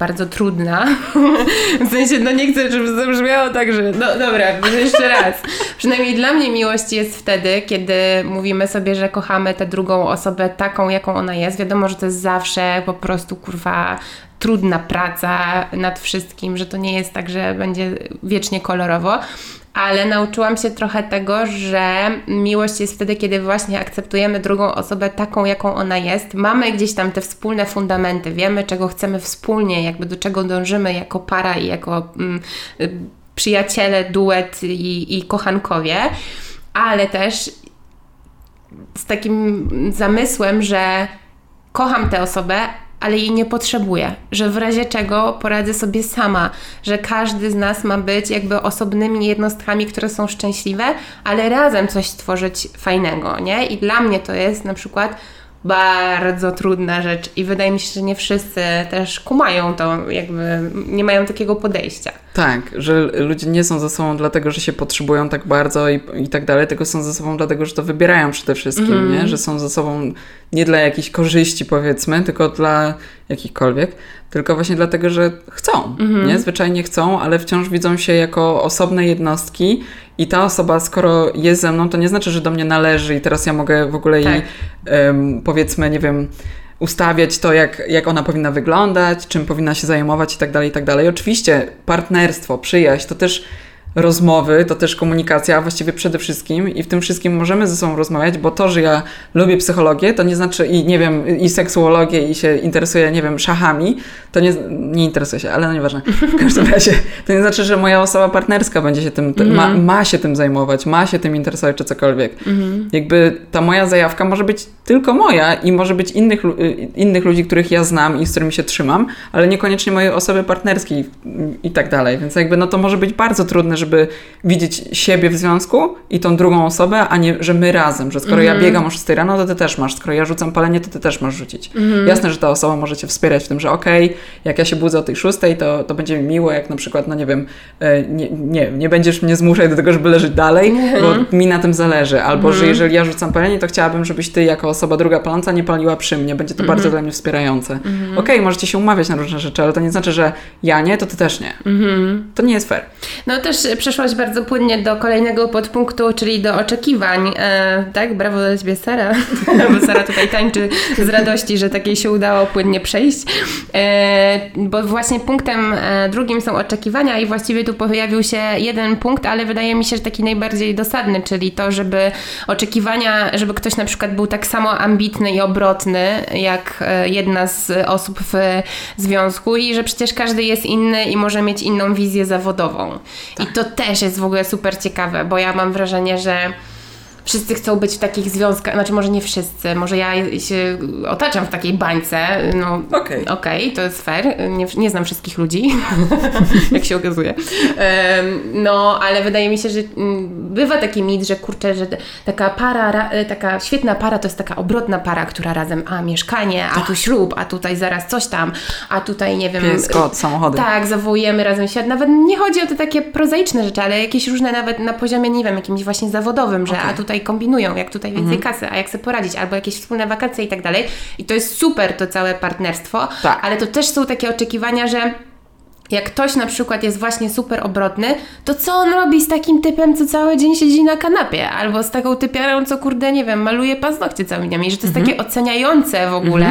bardzo trudna. w sensie, no nie chcę, żeby zabrzmiało tak, że no dobra, jeszcze raz. Przynajmniej dla mnie miłość jest wtedy, kiedy mówimy sobie, że kochamy tę drugą osobę taką, jaką ona jest. Wiadomo, że to jest zawsze po prostu kurwa trudna praca nad wszystkim, że to nie jest tak, że będzie wiecznie kolorowo, ale nauczyłam się trochę tego, że miłość jest wtedy, kiedy właśnie akceptujemy drugą osobę taką, jaką ona jest. Mamy gdzieś tam te wspólne fundamenty, wiemy, czego chcemy wspólnie, jakby do czego dążymy jako para i jako mm, y, przyjaciele, duet i, i kochankowie, ale też z takim zamysłem, że kocham tę osobę, ale jej nie potrzebuję, że w razie czego poradzę sobie sama, że każdy z nas ma być jakby osobnymi jednostkami, które są szczęśliwe, ale razem coś stworzyć fajnego, nie? I dla mnie to jest na przykład bardzo trudna rzecz i wydaje mi się, że nie wszyscy też kumają to, jakby nie mają takiego podejścia. Tak, że ludzie nie są ze sobą dlatego, że się potrzebują tak bardzo i, i tak dalej, tylko są ze sobą dlatego, że to wybierają przede wszystkim, mm. nie? Że są ze sobą nie dla jakichś korzyści powiedzmy, tylko dla jakichkolwiek, tylko właśnie dlatego, że chcą, mm. nie? Zwyczajnie chcą, ale wciąż widzą się jako osobne jednostki i ta osoba, skoro jest ze mną, to nie znaczy, że do mnie należy i teraz ja mogę w ogóle tak. jej um, powiedzmy, nie wiem, ustawiać to, jak, jak ona powinna wyglądać, czym powinna się zajmować i tak dalej, i tak dalej. Oczywiście partnerstwo, przyjaźń to też rozmowy, to też komunikacja, a właściwie przede wszystkim i w tym wszystkim możemy ze sobą rozmawiać, bo to, że ja lubię psychologię, to nie znaczy i nie wiem, i seksuologię i się interesuję, nie wiem, szachami, to nie, nie interesuje się, ale no nieważne. W każdym razie, to nie znaczy, że moja osoba partnerska będzie się tym, ma, mhm. ma się tym zajmować, ma się tym interesować czy cokolwiek. Mhm. Jakby ta moja zajawka może być tylko moja i może być innych, innych ludzi, których ja znam i z którymi się trzymam, ale niekoniecznie mojej osoby partnerskiej i tak dalej. Więc jakby no to może być bardzo trudne, żeby widzieć siebie w związku i tą drugą osobę, a nie, że my razem, że skoro mm ja mhm. biegam o 6 rano, to ty też masz, skoro ja rzucam palenie, to ty też masz rzucić. Mm. Jasne, że ta osoba może cię wspierać w tym, że okej, okay, jak ja się budzę o tej 6, to, to będzie mi miło, jak na przykład, no nie wiem, e, nie, nie, nie będziesz mnie zmuszać do tego, żeby leżeć dalej, mm bo mi na tym zależy. Albo, że mhm. jeżeli ja rzucam palenie, to chciałabym, żebyś ty jako osoba druga paląca nie paliła przy mnie. Będzie to bardzo mhm. dla mnie wspierające. Okej, okay, możecie się umawiać na różne rzeczy, ale to nie znaczy, że ja nie, to ty też nie. To nie jest fair. No też przeszłaś bardzo płynnie do kolejnego podpunktu, czyli do oczekiwań. E, tak, brawo dla Ciebie Sara, bo Sara tutaj tańczy z radości, że takiej się udało płynnie przejść. E, bo właśnie punktem e, drugim są oczekiwania i właściwie tu pojawił się jeden punkt, ale wydaje mi się, że taki najbardziej dosadny, czyli to, żeby oczekiwania, żeby ktoś na przykład był tak samo ambitny i obrotny, jak e, jedna z osób w związku i że przecież każdy jest inny i może mieć inną wizję zawodową. Tak. I to też jest w ogóle super ciekawe, bo ja mam wrażenie, że wszyscy chcą być w takich związkach, znaczy może nie wszyscy, może ja się otaczam w takiej bańce, no okej, okay. okay. to jest fair, nie, nie znam wszystkich ludzi, jak się okazuje. No, ale wydaje mi się, że mm, bywa taki mit, że kurczę, że taka para, taka świetna para to jest taka obrotna para, która razem, a mieszkanie, a tu ślub, a tutaj zaraz coś tam, a tutaj nie wiem... Pies, kot, samochody. Tak, zawołujemy razem świat. Nawet nie chodzi o te takie prozaiczne rzeczy, ale jakieś różne nawet na poziomie, nie wiem, jakimś właśnie zawodowym, że okay. a tutaj kombinują, jak tutaj więcej mhm. kasy, a jak sobie poradzić, albo jakieś wspólne wakacje i tak dalej. I to jest super to całe partnerstwo, tak. ale to też są takie oczekiwania, że jak ktoś na przykład jest właśnie super obrotny, to co on robi z takim typem, co cały dzień siedzi na kanapie? Albo z taką typiarą, co kurde, nie wiem, maluje paznokcie całymi dniami. Że to jest takie oceniające w ogóle,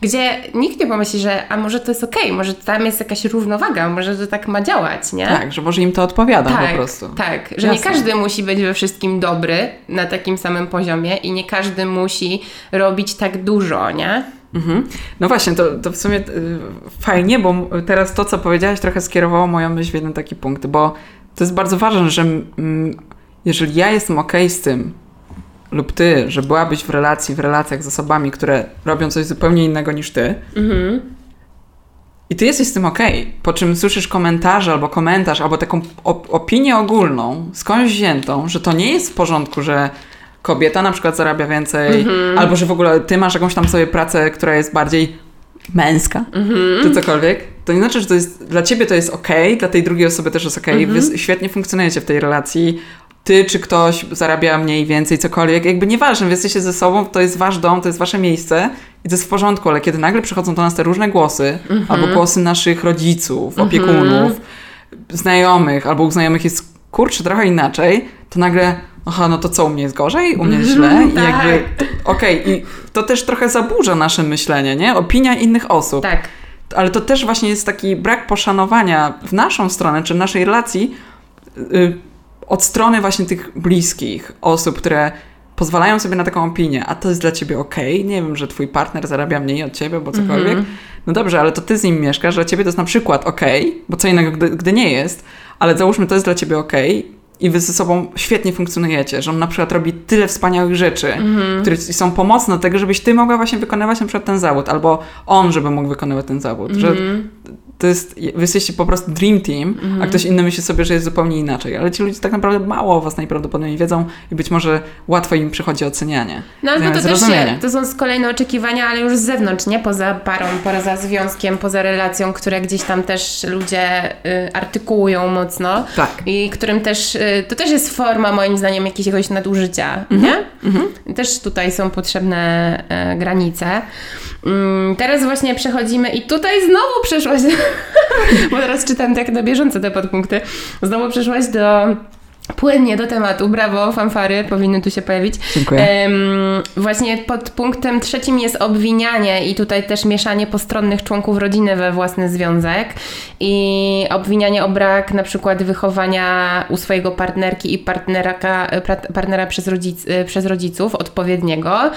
gdzie nikt nie pomyśli, że a może to jest okej, okay, może tam jest jakaś równowaga, może to tak ma działać, nie? Tak, że może im to odpowiada tak, po prostu. Tak, że Jasne. nie każdy musi być we wszystkim dobry na takim samym poziomie i nie każdy musi robić tak dużo, nie? Mhm. No właśnie, to, to w sumie y, fajnie, bo teraz to, co powiedziałaś, trochę skierowało moją myśl w jeden taki punkt, bo to jest bardzo ważne, że mm, jeżeli ja jestem ok z tym, lub ty, że byłabyś w relacji, w relacjach z osobami, które robią coś zupełnie innego niż ty, mhm. i ty jesteś z tym ok, po czym słyszysz komentarze albo komentarz, albo taką opinię ogólną, skądś wziętą, że to nie jest w porządku, że kobieta na przykład zarabia więcej, mhm. albo że w ogóle ty masz jakąś tam sobie pracę, która jest bardziej męska, mhm. czy cokolwiek, to nie znaczy, że to jest, dla ciebie to jest ok, dla tej drugiej osoby też jest ok, mhm. wy świetnie funkcjonujecie w tej relacji, ty czy ktoś zarabia mniej, więcej, cokolwiek, jakby nieważne, wy jesteście ze sobą, to jest wasz dom, to jest wasze miejsce i to jest w porządku, ale kiedy nagle przychodzą do nas te różne głosy, mhm. albo głosy naszych rodziców, mhm. opiekunów, znajomych, albo u znajomych jest kurczę trochę inaczej, to nagle aha, no to co, u mnie jest gorzej, u mnie jest źle i tak. jakby, okej, okay, i to też trochę zaburza nasze myślenie, nie? Opinia innych osób. Tak. Ale to też właśnie jest taki brak poszanowania w naszą stronę, czy w naszej relacji yy, od strony właśnie tych bliskich osób, które pozwalają sobie na taką opinię, a to jest dla ciebie ok, nie wiem, że twój partner zarabia mniej od ciebie, bo cokolwiek. Mm -hmm. No dobrze, ale to ty z nim mieszkasz, że dla ciebie to jest na przykład ok, bo co innego, gdy, gdy nie jest, ale załóżmy, to jest dla ciebie ok i wy ze sobą świetnie funkcjonujecie, że on na przykład robi tyle wspaniałych rzeczy, mm-hmm. które są pomocne do tego, żebyś ty mogła właśnie wykonywać na przykład ten zawód, albo on, żeby mógł wykonywać ten zawód. Że mhm to jest, wy jesteście po prostu dream team, mm a mhm. ktoś inny myśli sobie, że jest zupełnie inaczej. Ale ci ludzie tak naprawdę mało o was najprawdopodobniej wiedzą i być może łatwo im przychodzi ocenianie. No ale to też się, to są z kolejne oczekiwania, ale już z zewnątrz, nie? Poza parą, poza związkiem, poza relacją, które gdzieś tam też ludzie y, artykułują mocno. Tak. I którym też, y, to też jest forma moim zdaniem jakiegoś nadużycia, mm -hmm. nie? Mm -hmm. Też tutaj są potrzebne y, granice. Mm, teraz właśnie przechodzimy i tutaj znowu przeszłaś, bo teraz czytam tak na bieżąco te podpunkty, znowu przeszłaś do płynnie do tematu. Brawo, fanfary powinny tu się pojawić. Dziękuję. właśnie pod punktem trzecim jest obwinianie i tutaj też mieszanie postronnych członków rodziny we własny związek i obwinianie o brak na przykład wychowania u swojego partnerki i partnerka, partnera przez, rodzic, przez rodziców odpowiedniego.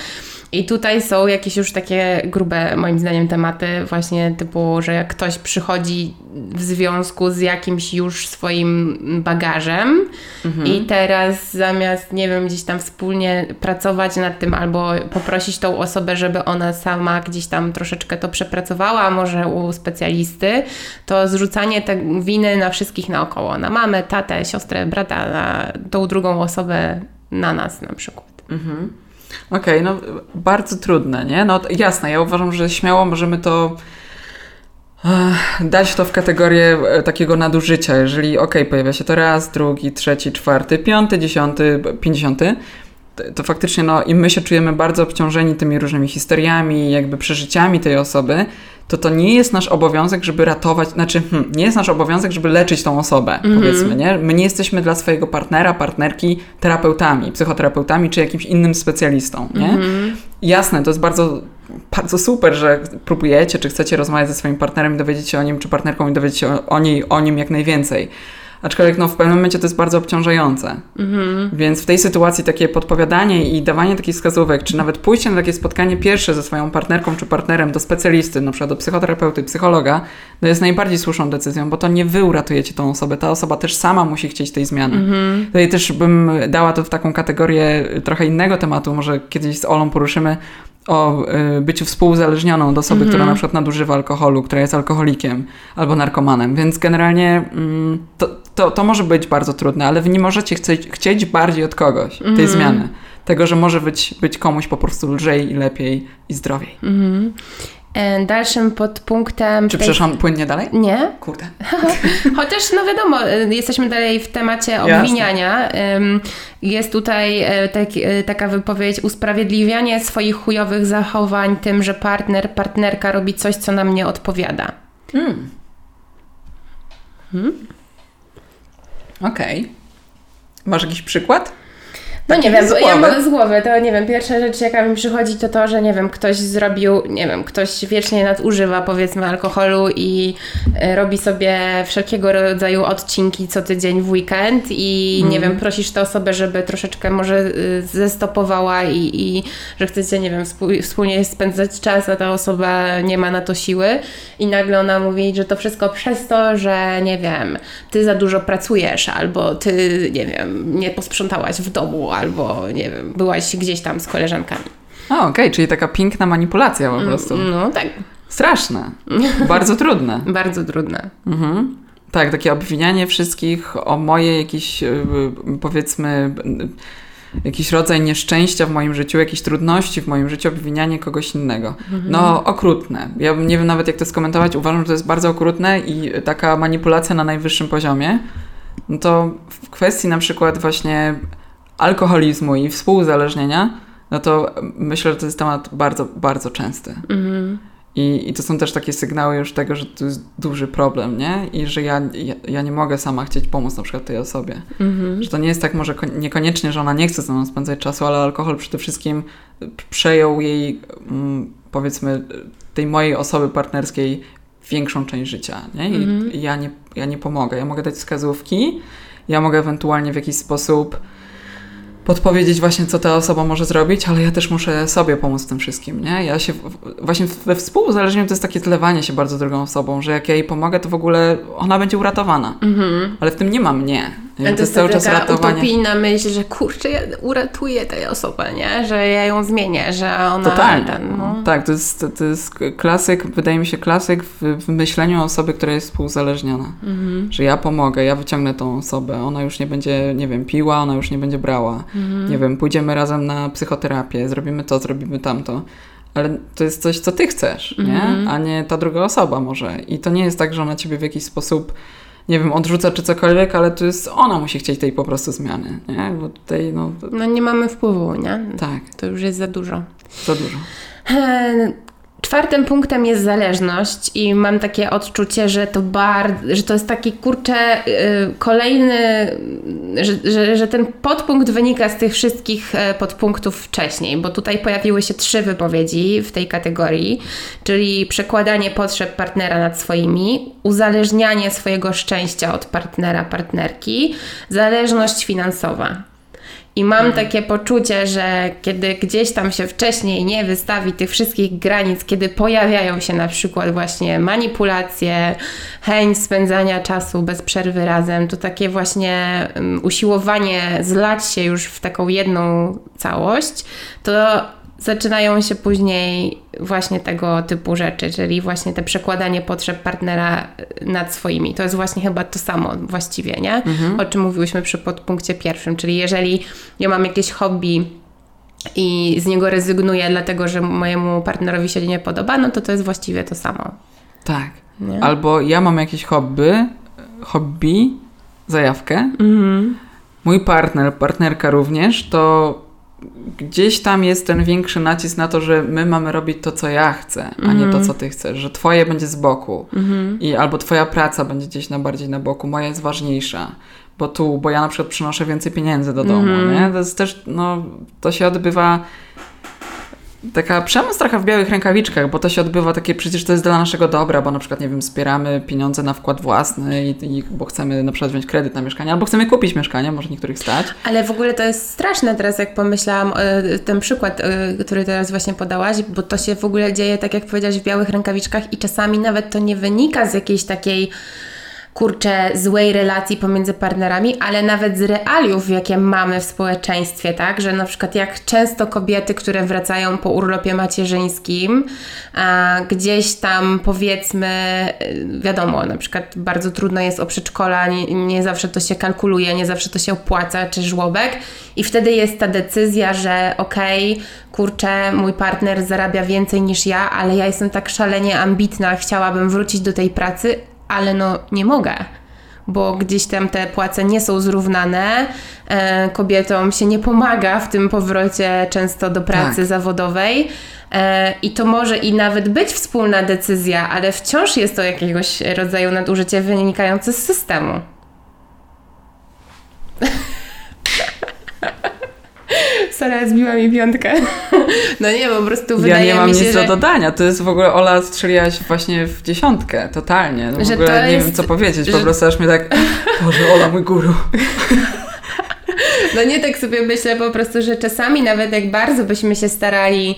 I tutaj są jakieś już takie grube, moim zdaniem, tematy, właśnie typu, że jak ktoś przychodzi w związku z jakimś już swoim bagażem mhm. i teraz zamiast, nie wiem, gdzieś tam wspólnie pracować nad tym albo poprosić tą osobę, żeby ona sama gdzieś tam troszeczkę to przepracowała, może u specjalisty, to zrzucanie te winy na wszystkich naokoło, na mamę, tatę, siostrę, brata, na tą drugą osobę, na nas na przykład. Mhm. Okej, okay, no bardzo trudne, nie? No jasne, ja uważam, że śmiało możemy to dać to w kategorię e, takiego nadużycia. Jeżeli, ok, pojawia się to raz, drugi, trzeci, czwarty, piąty, dziesiąty, pięćdziesiąty, to faktycznie, no i my się czujemy bardzo obciążeni tymi różnymi historiami, jakby przeżyciami tej osoby, to to nie jest nasz obowiązek, żeby ratować, znaczy hmm, nie jest nasz obowiązek, żeby leczyć tą osobę, mm -hmm. powiedzmy, nie? My nie jesteśmy dla swojego partnera, partnerki terapeutami, psychoterapeutami czy jakimś innym specjalistą, nie? Mm -hmm. Jasne, to jest bardzo, bardzo super, że próbujecie, czy chcecie rozmawiać ze swoim partnerem i dowiedzieć się o nim, czy partnerką i dowiedzieć się o, o niej, o nim jak najwięcej Aczkolwiek no, w pewnym momencie to jest bardzo obciążające. Mhm. Więc w tej sytuacji takie podpowiadanie i dawanie takich wskazówek, czy nawet pójście na takie spotkanie pierwsze ze swoją partnerką czy partnerem do specjalisty, na przykład do psychoterapeuty, psychologa, to jest najbardziej słuszną decyzją, bo to nie wy uratujecie tą osobę, ta osoba też sama musi chcieć tej zmiany. Mhm. Tutaj też bym dała to w taką kategorię trochę innego tematu, może kiedyś z Olą poruszymy, o y, byciu współuzależnioną do osoby, mm -hmm. która na przykład nadużywa alkoholu, która jest alkoholikiem albo narkomanem. Więc generalnie mm, to, to, to może być bardzo trudne, ale wy nie możecie chcieć, chcieć bardziej od kogoś mm -hmm. tej mhm. zmiany. Tego, że może być, być komuś po prostu lżej i lepiej i zdrowiej. Mm -hmm. Dalszym podpunktem. Czy tej... przeszłam płynnie dalej? Nie. Kurde. Chociaż, no wiadomo, y, jesteśmy dalej w temacie obwiniania. Jest tutaj e, tak, e, taka wypowiedź: usprawiedliwianie swoich chujowych zachowań tym, że partner, partnerka robi coś, co nam nie odpowiada. Hmm. Hmm? Okej. Okay. Masz jakiś przykład? No nie wiem, ja mam z głowy, to nie wiem, pierwsza rzecz jaka mi przychodzi to to, że nie wiem, ktoś zrobił, nie wiem, ktoś wiecznie nadużywa powiedzmy alkoholu i y, robi sobie wszelkiego rodzaju odcinki co tydzień w weekend i mm. nie wiem, prosisz tę osobę, żeby troszeczkę może y, zestopowała i, i że chcecie, nie wiem, wspólnie spędzać czas, a ta osoba nie ma na to siły i nagle ona mówi, że to wszystko przez to, że nie wiem, ty za dużo pracujesz albo ty, nie wiem, nie posprzątałaś w domu albo nie wiem, byłaś gdzieś tam z koleżankami. O, okej, okay, czyli taka piękna manipulacja po prostu. No tak. Straszne. Bardzo trudne. Bardzo trudne. Mhm. Tak, takie obwinianie wszystkich o moje jakieś y, powiedzmy jakiś rodzaj nieszczęścia w moim życiu, jakieś trudności w moim życiu, obwinianie kogoś innego. Mhm. No, okrutne. Ja nie wiem nawet, jak to skomentować. Uważam, że to jest bardzo okrutne i taka manipulacja na najwyższym poziomie. No to w kwestii na przykład właśnie alkoholizmu i współuzależnienia, no to myślę, że to jest temat bardzo, bardzo częsty. Mhm. I, I to są też takie sygnały już tego, że to jest duży problem, nie? I że ja, ja, ja nie mogę sama chcieć pomóc na przykład tej osobie. Mhm. Że to nie jest tak może niekoniecznie, że ona nie chce ze mną spędzać czasu, ale alkohol przede wszystkim przejął jej, mm, powiedzmy, tej mojej osoby partnerskiej większą część życia, nie? I mhm. ja nie, ja nie pomogę. Ja mogę dać wskazówki, ja mogę ewentualnie w jakiś sposób podpowiedzieć właśnie, co ta osoba może zrobić, ale ja też muszę sobie pomóc w tym wszystkim, nie? Ja się, właśnie we współuzależnieniu to jest takie zlewanie się bardzo drugą osobą, że jak ja jej pomogę, to w ogóle ona będzie uratowana. Mhm. Ale w tym nie ma mnie. To, to jest cały czas ratowanie. utopijna myśl, że kurczę, ja uratuję tę osobę, nie? Że ja ją zmienię, że ona... Totalnie. Ten, no. Tak, to jest, to jest klasyk, wydaje mi się klasyk w, w myśleniu osoby, która jest współuzależniona. Mhm. Że ja pomogę, ja wyciągnę tą osobę, ona już nie będzie, nie wiem, piła, ona już nie będzie brała. Mhm. Nie wiem, pójdziemy razem na psychoterapię, zrobimy to, zrobimy tamto ale to jest coś, co ty chcesz, nie? Mhm. A nie ta druga osoba może. I to nie jest tak, że ona ciebie w jakiś sposób nie wiem, odrzuca czy cokolwiek, ale to jest ona musi chcieć tej po prostu zmiany, nie? Bo tutaj, no... To... No nie mamy wpływu, nie? Tak. To już jest za dużo. Za dużo. Czwartym punktem jest zależność i mam takie odczucie, że to że to jest taki kurczę yy, kolejny, że, że, że, ten podpunkt wynika z tych wszystkich y, podpunktów wcześniej, bo tutaj pojawiły się trzy wypowiedzi w tej kategorii, czyli przekładanie potrzeb partnera nad swoimi, uzależnianie swojego szczęścia od partnera, partnerki, zależność finansowa. I mam mhm. takie poczucie, że kiedy gdzieś tam się wcześniej nie wystawi tych wszystkich granic, kiedy pojawiają się na przykład właśnie manipulacje, chęć spędzania czasu bez przerwy razem, to takie właśnie um, usiłowanie zlać się już w taką jedną całość, to zaczynają się później właśnie tego typu rzeczy, czyli właśnie te przekładanie potrzeb partnera nad swoimi. To jest właśnie chyba to samo właściwie, nie? Mhm. O czym mówiłyśmy przy podpunkcie pierwszym, czyli jeżeli ja mam jakieś hobby i z niego rezygnuję dlatego, że mojemu partnerowi się nie podoba, no to to jest właściwie to samo. Tak. Nie? Albo ja mam jakieś hobby, hobby, zajawkę, mhm. mój partner, partnerka również, to gdzieś tam jest ten większy nacisk na to, że my mamy robić to, co ja chcę, a mm nie to, mhm. co ty chcesz, że twoje będzie z boku mm i albo twoja praca będzie gdzieś na bardziej na boku, moja jest ważniejsza, bo tu, bo ja na przykład przynoszę więcej pieniędzy do domu, mm nie? To jest też, no, to się odbywa taka przemoc trochę w białych rękawiczkach, bo to się odbywa takie, przecież to jest dla naszego dobra, bo na przykład, nie wiem, wspieramy pieniądze na wkład własny, i, i, bo chcemy na przykład wziąć kredyt na mieszkanie, albo chcemy kupić mieszkanie, może niektórych stać. Ale w ogóle to jest straszne teraz, jak pomyślałam, e, ten przykład, e, który teraz właśnie podałaś, bo to się w ogóle dzieje, tak jak powiedziałaś, w białych rękawiczkach i czasami nawet to nie wynika z jakiejś takiej kurczę, złej relacji pomiędzy partnerami, ale nawet z realiów, jakie mamy w społeczeństwie, tak? Że na przykład jak często kobiety, które wracają po urlopie macierzyńskim, a gdzieś tam powiedzmy, wiadomo, na przykład bardzo trudno jest o przedszkola, nie, nie zawsze to się kalkuluje, nie zawsze to się opłaca, czy żłobek i wtedy jest ta decyzja, że okej, okay, kurczę, mój partner zarabia więcej niż ja, ale ja jestem tak szalenie ambitna, chciałabym wrócić do tej pracy, ale no nie mogę, bo gdzieś tam te płace nie są zrównane. E, kobietom się nie pomaga w tym powrocie często do pracy tak. zawodowej. E, I to może i nawet być wspólna decyzja, ale wciąż jest to jakiegoś rodzaju nadużycie wynikające z systemu. Sara zbiła mi piątkę. No nie, po prostu wydaje Ja nie mam mi się, nic że... do dodania. To jest w ogóle, Ola, strzeliłaś właśnie w dziesiątkę, totalnie. No w że ogóle nie jest... wiem, co powiedzieć. Po że... prostu aż mnie tak, Boże, Ola, mój guru. No nie tak sobie myślę po prostu, że czasami nawet jak bardzo byśmy się starali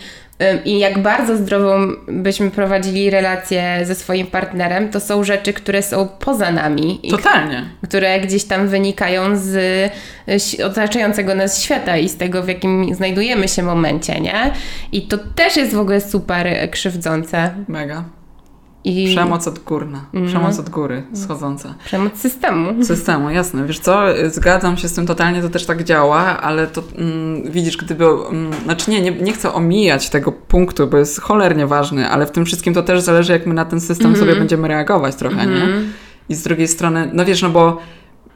i jak bardzo zdrową byśmy prowadzili relację ze swoim partnerem, to są rzeczy, które są poza nami. Totalnie. które gdzieś tam wynikają z otaczającego nas świata i z tego, w jakim znajdujemy się momencie, nie? I to też jest w ogóle super krzywdzące. Mega. I... Przemoc odgórna, mm. przemoc od góry, schodząca. Przemoc systemu. Systemu, jasne. Wiesz co, zgadzam się z tym totalnie, to też tak działa, ale to mm, widzisz, gdyby, mm, znaczy nie, nie, nie chcę omijać tego punktu, bo jest cholernie ważny, ale w tym wszystkim to też zależy, jak my na ten system mm -hmm. sobie będziemy reagować trochę, -hmm. nie? Mhm. I z drugiej strony, no wiesz, no bo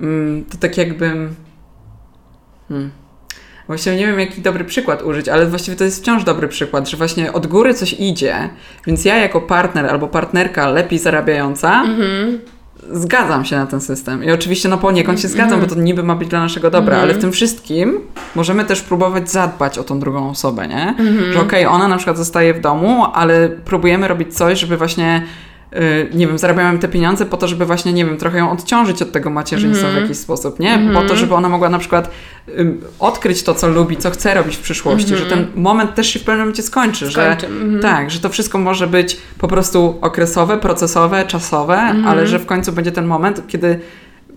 mm, to tak jakby... Hmm Właściwie nie wiem, jaki dobry przykład użyć, ale właściwie to jest wciąż dobry przykład, że właśnie od góry coś idzie, więc ja jako partner albo partnerka lepiej zarabiająca mhm. zgadzam się na ten system. I oczywiście no poniekąd się zgadzam, mm bo to niby ma być dla naszego dobra, ale w tym wszystkim możemy też próbować zadbać o tą drugą osobę, nie? Że okej, okay, ona na przykład zostaje w domu, ale próbujemy robić coś, żeby właśnie nie wiem, zarabiałem te pieniądze po to, żeby właśnie, nie wiem, trochę ją odciążyć od tego macierzyństwa mm w jakiś sposób, nie? Mm. Po to, mhm. żeby ona mogła na przykład um, odkryć to, co lubi, co chce robić w przyszłości, mm że ten mhm. moment też się w pewnym momencie skończy, skończy. że mhm. tak, że to wszystko może być po prostu okresowe, procesowe, czasowe, ale że w końcu będzie ten moment, kiedy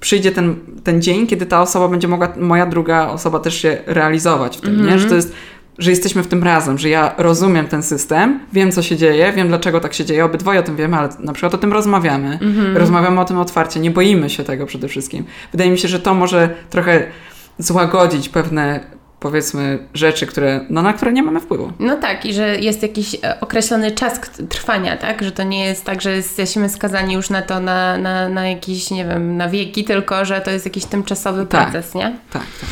przyjdzie ten, ten dzień, kiedy ta osoba będzie mogła, moja druga osoba też się realizować w tym, nie? Że to jest że jesteśmy w tym razem, że ja rozumiem ten system, wiem co się dzieje, wiem dlaczego tak się dzieje, obydwoje o tym wiemy, ale na przykład o tym rozmawiamy. Mm-hmm. Rozmawiamy o tym otwarcie, nie boimy się tego przede wszystkim. Wydaje mi się, że to może trochę złagodzić pewne powiedzmy rzeczy, które, no, na które nie mamy wpływu. No tak, i że jest jakiś e, określony czas trwania, tak? Że to nie jest tak, że jesteśmy skazani już na to na, na, na jakiś, nie wiem, na wieki, tylko że to jest jakiś tymczasowy tak, proces, nie? Tak, tak.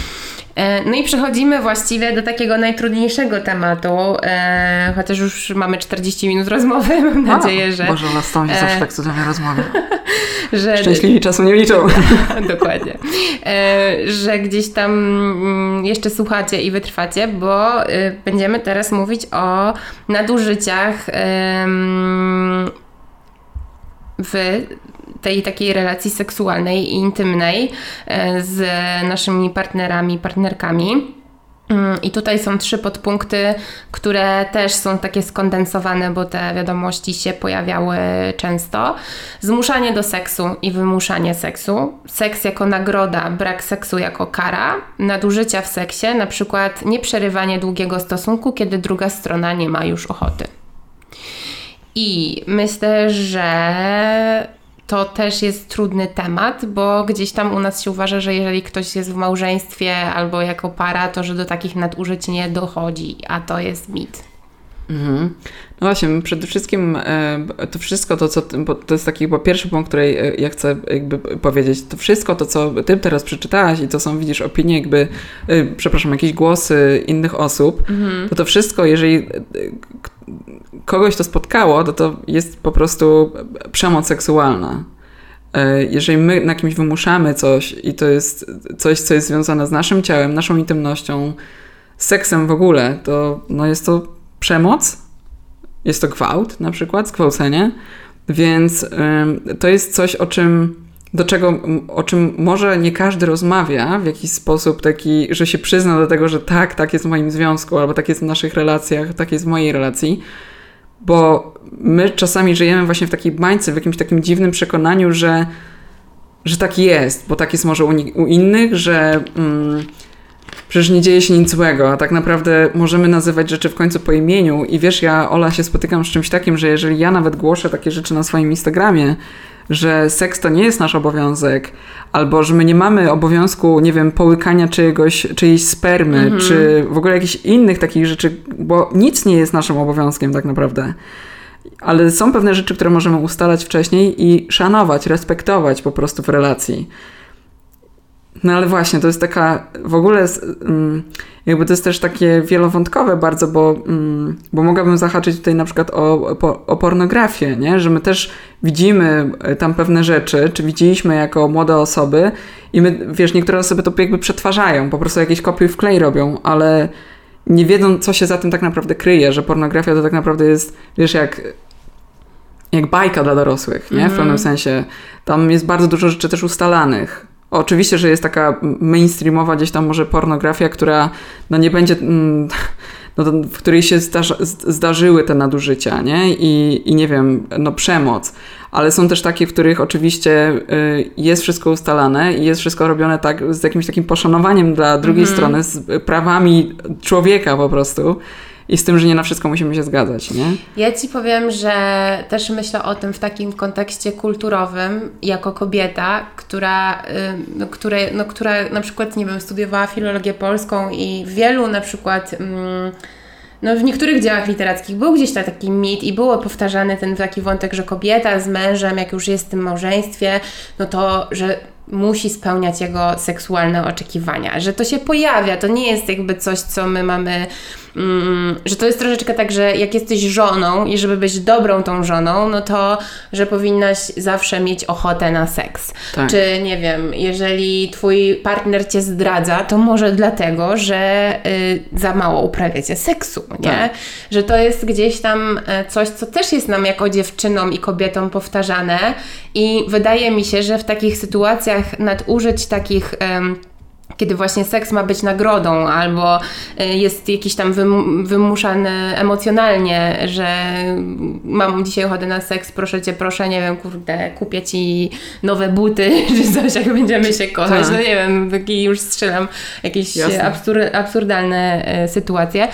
E, no i przechodzimy właściwie do takiego najtrudniejszego tematu, e, chociaż już mamy 40 minut rozmowy, mam nadzieję, że... Boże, na stąd e... zawsze tak cudownie rozmawia. że... Szczęśliwi czasu nie liczą. Dokładnie. E, że gdzieś tam mm, jeszcze słuchacie i wytrwacie, bo e, będziemy teraz mówić o nadużyciach w tej takiej relacji seksualnej i intymnej e, z naszymi partnerami, partnerkami. Mm, I tutaj są trzy podpunkty, które też są takie skondensowane, bo te wiadomości się pojawiały często. Zmuszanie do seksu i wymuszanie seksu. Seks jako nagroda, brak seksu jako kara. Nadużycia w seksie, na przykład nieprzerywanie długiego stosunku, kiedy druga strona nie ma już ochoty. I myślę, że to też jest trudny temat, bo gdzieś tam u nas się uważa, że jeżeli ktoś jest w małżeństwie albo jako para, to że do takich nadużyć nie dochodzi, a to jest mit. Mhm. No właśnie, przede wszystkim e, to wszystko to, co, bo to jest taki chyba pierwszy punkt, który e, ja chcę jakby powiedzieć, to wszystko to, co ty teraz przeczytałaś i to są, widzisz, opinie jakby, e, przepraszam, jakieś głosy innych osób, mhm. to to wszystko, jeżeli kogoś to spotkało, to to jest po prostu przemoc seksualna. Jeżeli my na kimś wymuszamy coś i to jest coś, co jest związane z naszym ciałem, naszą intymnością, seksem w ogóle, to no jest to przemoc, jest to gwałt na przykład, zgwałcenie, więc to jest coś, o czym, do czego, o czym może nie każdy rozmawia w jakiś sposób taki, że się przyzna do tego, że tak, tak jest w moim związku, albo tak jest w naszych relacjach, tak jest w mojej relacji, bo my czasami żyjemy właśnie w takiej bańce, w jakimś takim dziwnym przekonaniu, że, że tak jest, bo tak jest może u, u innych, że... Mm, przecież nie dzieje się nic złego, a tak naprawdę możemy nazywać rzeczy w końcu po imieniu. I wiesz, ja, Ola, się spotykam z czymś takim, że jeżeli ja nawet głoszę takie rzeczy na swoim Instagramie, że seks to nie jest nasz obowiązek, albo że my nie mamy obowiązku, nie wiem, połykania czyjegoś, czyjejś spermy, czy w ogóle jakichś innych takich rzeczy, bo nic nie jest naszym obowiązkiem tak naprawdę. ale są pewne rzeczy, które możemy ustalać wcześniej i szanować, respektować po prostu w relacji. No ale właśnie, to jest taka w ogóle mm, jakby to jest też takie wielowątkowe bardzo, bo, mm, bo mogłabym zahaczyć tutaj na przykład o, o pornografię, nie? że my też widzimy e, tam pewne rzeczy, czy widzieliśmy jako młode osoby i my, wiesz, niektóre osoby to jakby przetwarzają, po prostu jakieś kopiuj w klej robią, ale nie wiedzą, co się za tym tak naprawdę kryje, że pornografia to tak naprawdę jest, wiesz, jak jak bajka dla dorosłych, nie? W pewnym mhm. sensie. Tam jest bardzo dużo rzeczy też ustalanych. Oczywiście, że jest taka mainstreamowa gdzieś tam może pornografia, która no nie będzie, mm, no, w której się zdarza, zdarzyły te nadużycia, nie? I, I nie wiem, no przemoc. Ale są też takie, w których oczywiście y, jest wszystko ustalane i jest wszystko robione tak z jakimś takim poszanowaniem dla drugiej mm strony, z prawami człowieka po prostu i z tym, że nie na wszystko musimy się zgadzać, nie? Ja Ci powiem, że też myślę o tym w takim kontekście kulturowym, jako kobieta, która, no, które, no, która na przykład, nie wiem, studiowała filologię polską i wielu na przykład... Mm, no w niektórych dziełach literackich był gdzieś taki mit i było powtarzany ten taki wątek, że kobieta z mężem, jak już jest w tym małżeństwie, no to, że musi spełniać jego seksualne oczekiwania, że to się pojawia, to nie jest jakby coś, co my mamy że to jest troszeczkę tak, że jak jesteś żoną i żeby być dobrą tą żoną, no to, że powinnaś zawsze mieć ochotę na seks. Tak. Czy nie wiem, jeżeli twój partner cię zdradza, to może dlatego, że y, za mało uprawiacie seksu, nie? Tak. Że to jest gdzieś tam e, coś, co też jest nam jako dziewczynom i kobietom powtarzane i wydaje mi się, że w takich sytuacjach nadużyć takich kiedy właśnie seks ma być nagrodą, albo y, jest jakiś tam wymuszany emocjonalnie, że mam dzisiaj ochotę na seks, proszę cię, proszę, nie wiem, kurde, kupię ci nowe buty, czy coś, jak będziemy się kochać. Tak. No nie wiem, już strzelam jakieś absur absurdalne y, sytuacje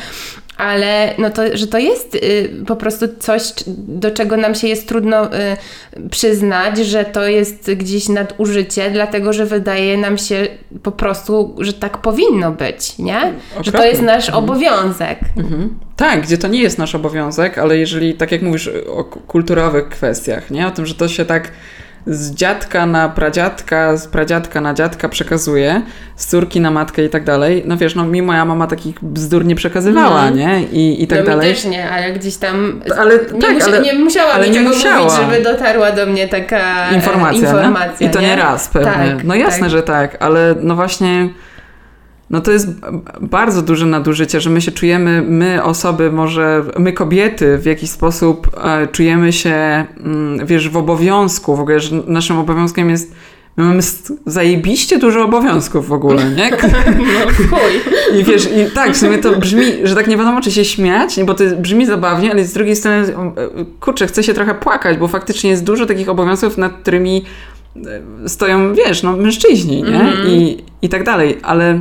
ale no to, że to jest y, po prostu coś, do czego nam się jest trudno y, przyznać, że to jest gdzieś nadużycie, dlatego że wydaje nam się po prostu, że tak powinno być, nie? Okropnie. Że to jest nasz mhm. obowiązek. Mhm. Tak, gdzie to nie jest nasz obowiązek, ale jeżeli, tak jak mówisz o kulturowych kwestiach, nie? O tym, że to się tak z dziadka na pradziadka, z pradziadka na dziadka przekazuje, z córki na matkę i tak dalej. No wiesz, no mi moja mama takich bzdur nie przekazywała, no. nie? I, i tak no dalej. Też nie, ale gdzieś tam ale, nie, tak, musia, ale, nie musiała ale mi nie musiała. mówić, żeby dotarła do mnie taka informacja. informacja I to nie, nie raz pewnie. Tak, no jasne, tak. że tak, ale no właśnie no to jest bardzo duże nadużycie, że my się czujemy, my osoby, może my kobiety w jakiś sposób e, czujemy się, mm, wiesz, w obowiązku, w ogóle, że naszym obowiązkiem jest My mamy zajebiście dużo obowiązków w ogóle, nie? No chuj. I wiesz, i tak, w sumie to brzmi, że tak nie wiadomo, czy się śmiać, bo to brzmi zabawnie, ale z drugiej strony, e, kurczę, chcę się trochę płakać, bo faktycznie jest dużo takich obowiązków, nad którymi e, stoją, wiesz, no mężczyźni, nie? Mm. I, I tak dalej, ale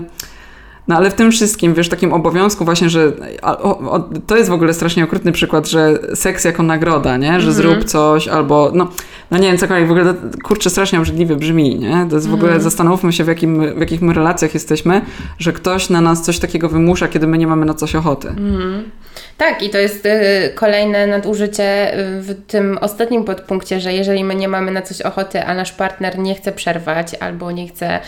no ale w tym wszystkim, wiesz, takim obowiązku właśnie, że o, o, to jest w ogóle strasznie okrutny przykład, że seks jako nagroda, nie? Że mm -hmm. zrób coś albo, no, no nie wiem, cokolwiek, w ogóle kurczę, strasznie obrzydliwie brzmi, nie? To jest w ogóle, mm -hmm. zastanówmy się w, jakim, w jakich my relacjach jesteśmy, że ktoś na nas coś takiego wymusza, kiedy my nie mamy na coś ochoty. Mm -hmm. Tak, i to jest y, kolejne nadużycie y, w tym ostatnim podpunkcie, że jeżeli my nie mamy na coś ochoty, a nasz partner nie chce przerwać albo nie chce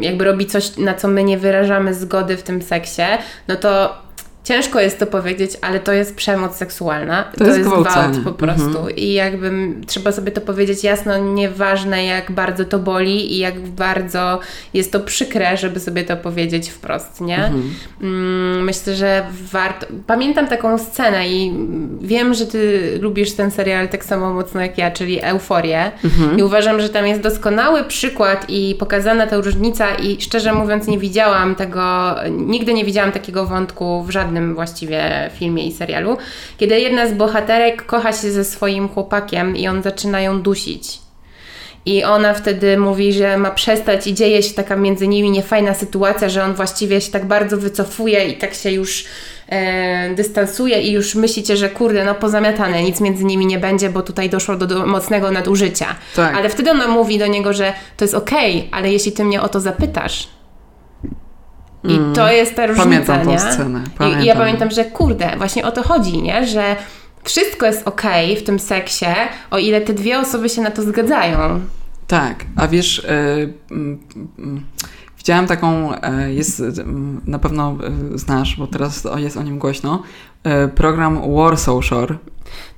jakby robić coś, na co my nie wyrażamy zgody w tym seksie, no to Ciężko jest to powiedzieć, ale to jest przemoc seksualna. To, to jest, jest gwałt po prostu. Mhm. I jakby trzeba sobie to powiedzieć jasno, nieważne jak bardzo to boli i jak bardzo jest to przykre, żeby sobie to powiedzieć wprost, nie? Mhm. Mm, myślę, że warto. Pamiętam taką scenę i wiem, że ty lubisz ten serial tak samo mocno jak ja, czyli Euforię. Mhm. I uważam, że tam jest doskonały przykład i pokazana ta różnica i szczerze mówiąc nie widziałam tego, nigdy nie widziałam takiego wątku w żadnym żadnym właściwie filmie i serialu, kiedy jedna z bohaterek kocha się ze swoim chłopakiem i on zaczyna ją dusić. I ona wtedy mówi, że ma przestać i dzieje się taka między nimi niefajna sytuacja, że on właściwie się tak bardzo wycofuje i tak się już e, dystansuje i już myślicie, że kurde, no pozamiatane, nic między nimi nie będzie, bo tutaj doszło do, do mocnego nadużycia. Tak. Ale wtedy ona mówi do niego, że to jest okej, okay, ale jeśli ty mnie o to zapytasz, i mm. to jest ta różnica, Pamiętam nie? tą scenę. Pamiętam. I, I, ja pamiętam, że kurde, właśnie o to chodzi, nie? Że wszystko jest ok w tym seksie, o ile te dwie osoby się na to zgadzają. Tak, a wiesz, widziałam taką, e, jest, na pewno e, znasz, bo teraz jest o nim głośno, program Warsaw Shore.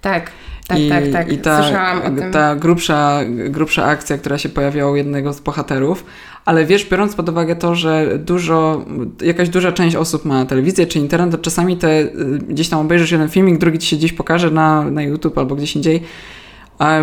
Tak. Tak, I, tak, tak. I ta, Słyszałam o tym. ta grubsza, grubsza akcja, która się pojawiała u jednego z bohaterów, ale wiesz, biorąc pod uwagę to, że dużo, jakaś duża część osób ma telewizję czy internet, to czasami te, y, gdzieś tam obejrzysz jeden filmik, drugi ci się gdzieś pokaże na, na YouTube albo gdzieś indziej.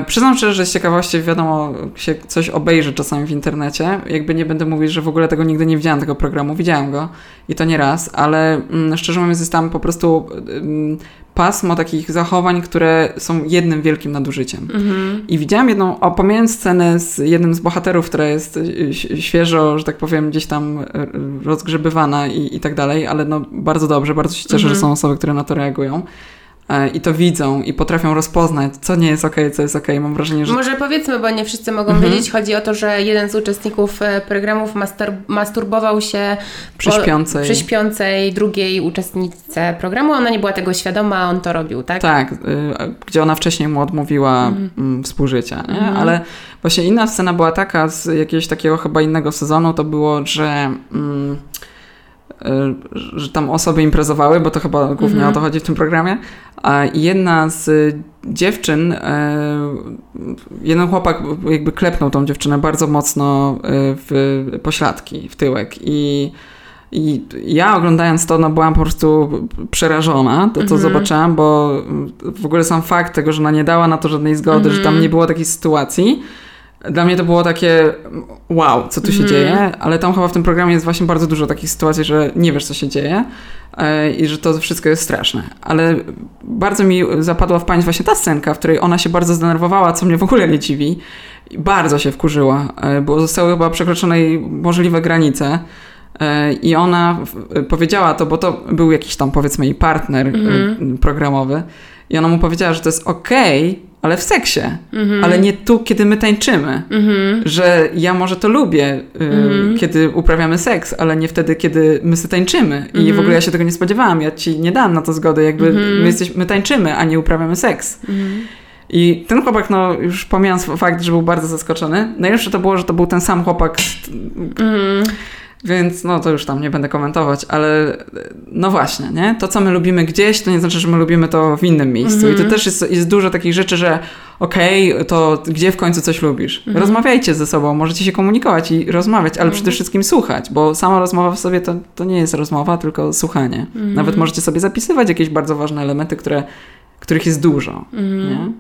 Przyznam szczerze, że z ciekawości wiadomo, się coś obejrzy czasami w internecie. Jakby nie będę mówić, że w ogóle tego nigdy nie widziałam, tego programu. Widziałam go i to nie raz, ale mm, szczerze mówiąc jest tam po prostu mm, pasmo takich zachowań, które są jednym wielkim nadużyciem. Mhm. I widziałam jedną, o, pomijając scenę z jednym z bohaterów, która jest y, świeżo, że tak powiem, gdzieś tam y, rozgrzebywana i, i tak dalej, ale no bardzo dobrze, bardzo się cieszę, mhm. że są osoby, które na to reagują. E, i to widzą i potrafią rozpoznać, co nie jest ok, co jest ok. Mam wrażenie, że. Może powiedzmy, bo nie wszyscy mogą mhm. wiedzieć. Chodzi o to, że jeden z uczestników e, programów mastur masturbował się przy śpiącej. przy śpiącej drugiej uczestniczce programu. Ona nie była tego świadoma, on to robił, tak? Tak, y, gdzie ona wcześniej mu odmówiła mhm. Mm, współżycia, nie? Mhm. ale właśnie inna scena była taka z jakiegoś takiego chyba innego sezonu, to było, że. Mm, że tam osoby imprezowały, bo to chyba głównie -hmm. o to chodzi w tym programie. A jedna z dziewczyn, y, jeden chłopak jakby klepnął tą dziewczynę bardzo mocno y, w pośladki, w tyłek i i ja oglądając to, no byłam po prostu przerażona, to co -hmm. zobaczyłam, bo w ogóle sam fakt tego, że ona nie dała na to żadnej zgody, -hmm. że tam mhm. nie było takiej sytuacji, dla mnie to było takie wow, co tu się mm. dzieje, ale tam chyba w tym programie jest właśnie bardzo dużo takich sytuacji, że nie wiesz, co się dzieje yy, i że to wszystko jest straszne. Ale bardzo mi zapadła w pamięć właśnie ta scenka, w której ona się bardzo zdenerwowała, co mnie w ogóle nie dziwi. I bardzo się wkurzyła, yy, bo zostały chyba przekroczone możliwe granice. E, I ona powiedziała to, bo to był jakiś tam powiedzmy jej partner mm. programowy. I ona mu powiedziała, że to jest okej, okay, ale w seksie, mm-hmm. ale nie tu, kiedy my tańczymy. Mm-hmm. Że ja może to lubię, y, mm-hmm. kiedy uprawiamy seks, ale nie wtedy, kiedy my sobie tańczymy. I w ogóle mhm. ja się tego nie spodziewałam, ja ci nie dałam na to zgody, jakby mhm. my, jesteśmy, my tańczymy, a nie uprawiamy seks. Mhm. I ten chłopak, no już pomijając fakt, że był bardzo zaskoczony, najlepsze to było, że to był ten sam chłopak, z, więc no to już tam nie będę komentować, ale no właśnie, nie? To, co my lubimy gdzieś, to nie znaczy, że my lubimy to w innym miejscu. Mm -hmm. I to mhm. też jest, jest dużo takich rzeczy, że okej, okay, to gdzie w końcu coś lubisz? Mm -hmm. Rozmawiajcie ze sobą, możecie się komunikować i rozmawiać, ale mm -hmm. przede wszystkim słuchać, bo sama rozmowa w sobie to, to nie jest rozmowa, tylko słuchanie. Mhm. Nawet możecie sobie zapisywać jakieś bardzo ważne elementy, które których jest dużo. Mm.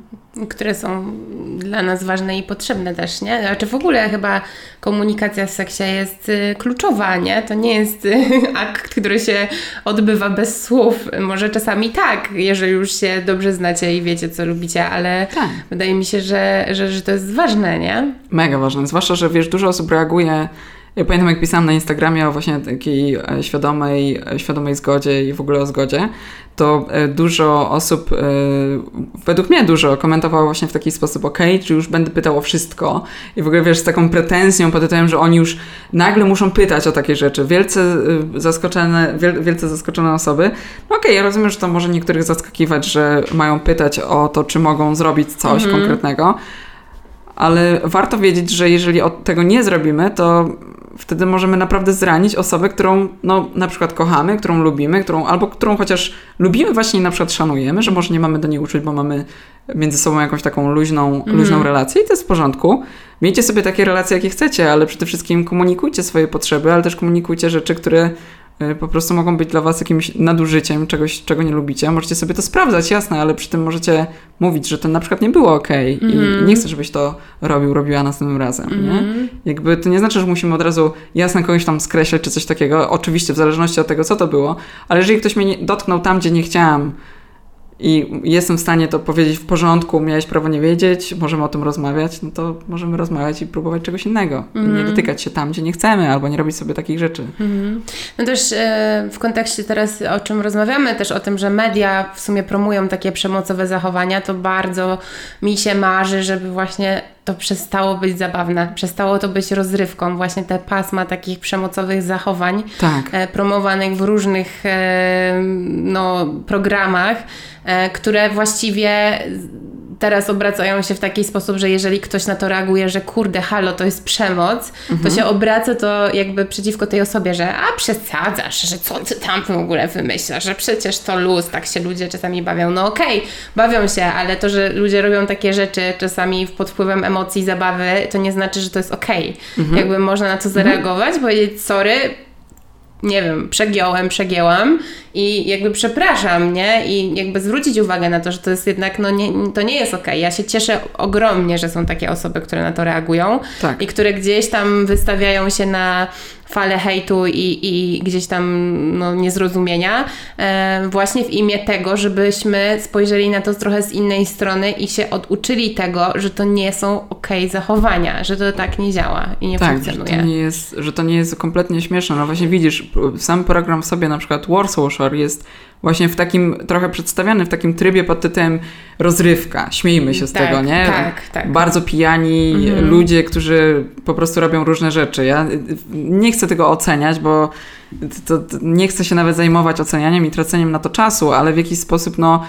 Które są dla nas ważne i potrzebne też, nie? Znaczy w ogóle chyba komunikacja w seksie jest y, kluczowa, nie? To nie jest y, akt, który się odbywa bez słów. Może czasami tak, jeżeli już się dobrze znacie i wiecie, co lubicie, ale tak. wydaje mi się, że, że, że to jest ważne, nie? Mega ważne. Zwłaszcza, że wiesz, dużo osób reaguje ja pamiętam, jak pisałam na Instagramie o właśnie takiej e, świadomej, e, świadomej zgodzie i w ogóle o zgodzie, to e, dużo osób, według mnie dużo, komentowało właśnie w taki sposób, ok, czy już będę pytał o wszystko i w ogóle wiesz, z taką pretensją pod tytułem, że oni już nagle muszą pytać o takie rzeczy. Wielce zaskoczone, wielce zaskoczone osoby. No okej, okay, ja rozumiem, że to może niektórych zaskakiwać, że mają pytać o to, czy mogą zrobić coś mhm. konkretnego, ale warto wiedzieć, że jeżeli tego nie zrobimy, to wtedy możemy naprawdę zranić osobę, którą no, na przykład kochamy, którą lubimy, którą, albo którą chociaż lubimy, właśnie na przykład szanujemy, że może nie mamy do niej uczuć, bo mamy między sobą jakąś taką luźną, mm. luźną relację i to jest w porządku. Miejcie sobie takie relacje, jakie chcecie, ale przede wszystkim komunikujcie swoje potrzeby, ale też komunikujcie rzeczy, które po prostu mogą być dla Was jakimś nadużyciem czegoś, czego nie lubicie. Możecie sobie to sprawdzać, jasne, ale przy tym możecie mówić, że to na przykład nie było ok mm i mhm. nie chcę, żebyś to robił, robiła następnym razem, mm nie? Mhm. Jakby to nie znaczy, że musimy od razu jasno kogoś tam skreślać czy coś takiego. Oczywiście w zależności od tego, co to było, ale jeżeli ktoś mnie dotknął tam, gdzie nie chciałam, i jestem w stanie to powiedzieć w porządku, miałeś prawo nie wiedzieć, możemy o tym rozmawiać, no to możemy rozmawiać i próbować czegoś innego. Mm. Nie mhm. dotykać się tam, gdzie nie chcemy, albo nie robić sobie takich rzeczy. Mm. No też e, w kontekście teraz, o czym rozmawiamy, też o tym, że media w sumie promują takie przemocowe zachowania, to bardzo mi się marzy, żeby właśnie to przestało być zabawne, przestało to być rozrywką, właśnie te pasma takich przemocowych zachowań tak. e, promowanych w różnych e, no, programach, e, które właściwie teraz obracają się w taki sposób, że jeżeli ktoś na to reaguje, że kurde, halo, to jest przemoc, mhm. to się obraca to jakby przeciwko tej osobie, że a przesadzasz, że co ty tam w ogóle wymyślasz, że przecież to luz, tak się ludzie czasami bawią. No okej, okay, bawią się, ale to, że ludzie robią takie rzeczy czasami pod wpływem emocji, zabawy, to nie znaczy, że to jest okej. Okay. Mhm. Jakby można na to zareagować, mhm. powiedzieć sorry, nie wiem, przegiąłem, przegięłam i jakby przepraszam, nie? I jakby zwrócić uwagę na to, że to jest jednak, no nie, to nie jest okej. Okay. Ja się cieszę ogromnie, że są takie osoby, które na to reagują tak. i które gdzieś tam wystawiają się na falę hejtu i, i gdzieś tam no, niezrozumienia, e, właśnie w imię tego, żebyśmy spojrzeli na to trochę z innej strony i się oduczyli tego, że to nie są ok zachowania, że to tak nie działa i nie tak, funkcjonuje. Że to nie, jest, że to nie jest kompletnie śmieszne. No właśnie widzisz, sam program w sobie, na przykład Warsaw Shore jest właśnie w takim, trochę przedstawiany w takim trybie pod tytułem rozrywka, śmiejmy się z tak, tego, nie? Tak, tak. Bardzo pijani mhm. ludzie, którzy po prostu robią różne rzeczy. Ja nie chcę tego oceniać, bo to, to nie chcę się nawet zajmować ocenianiem i traceniem na to czasu, ale w jakiś sposób, no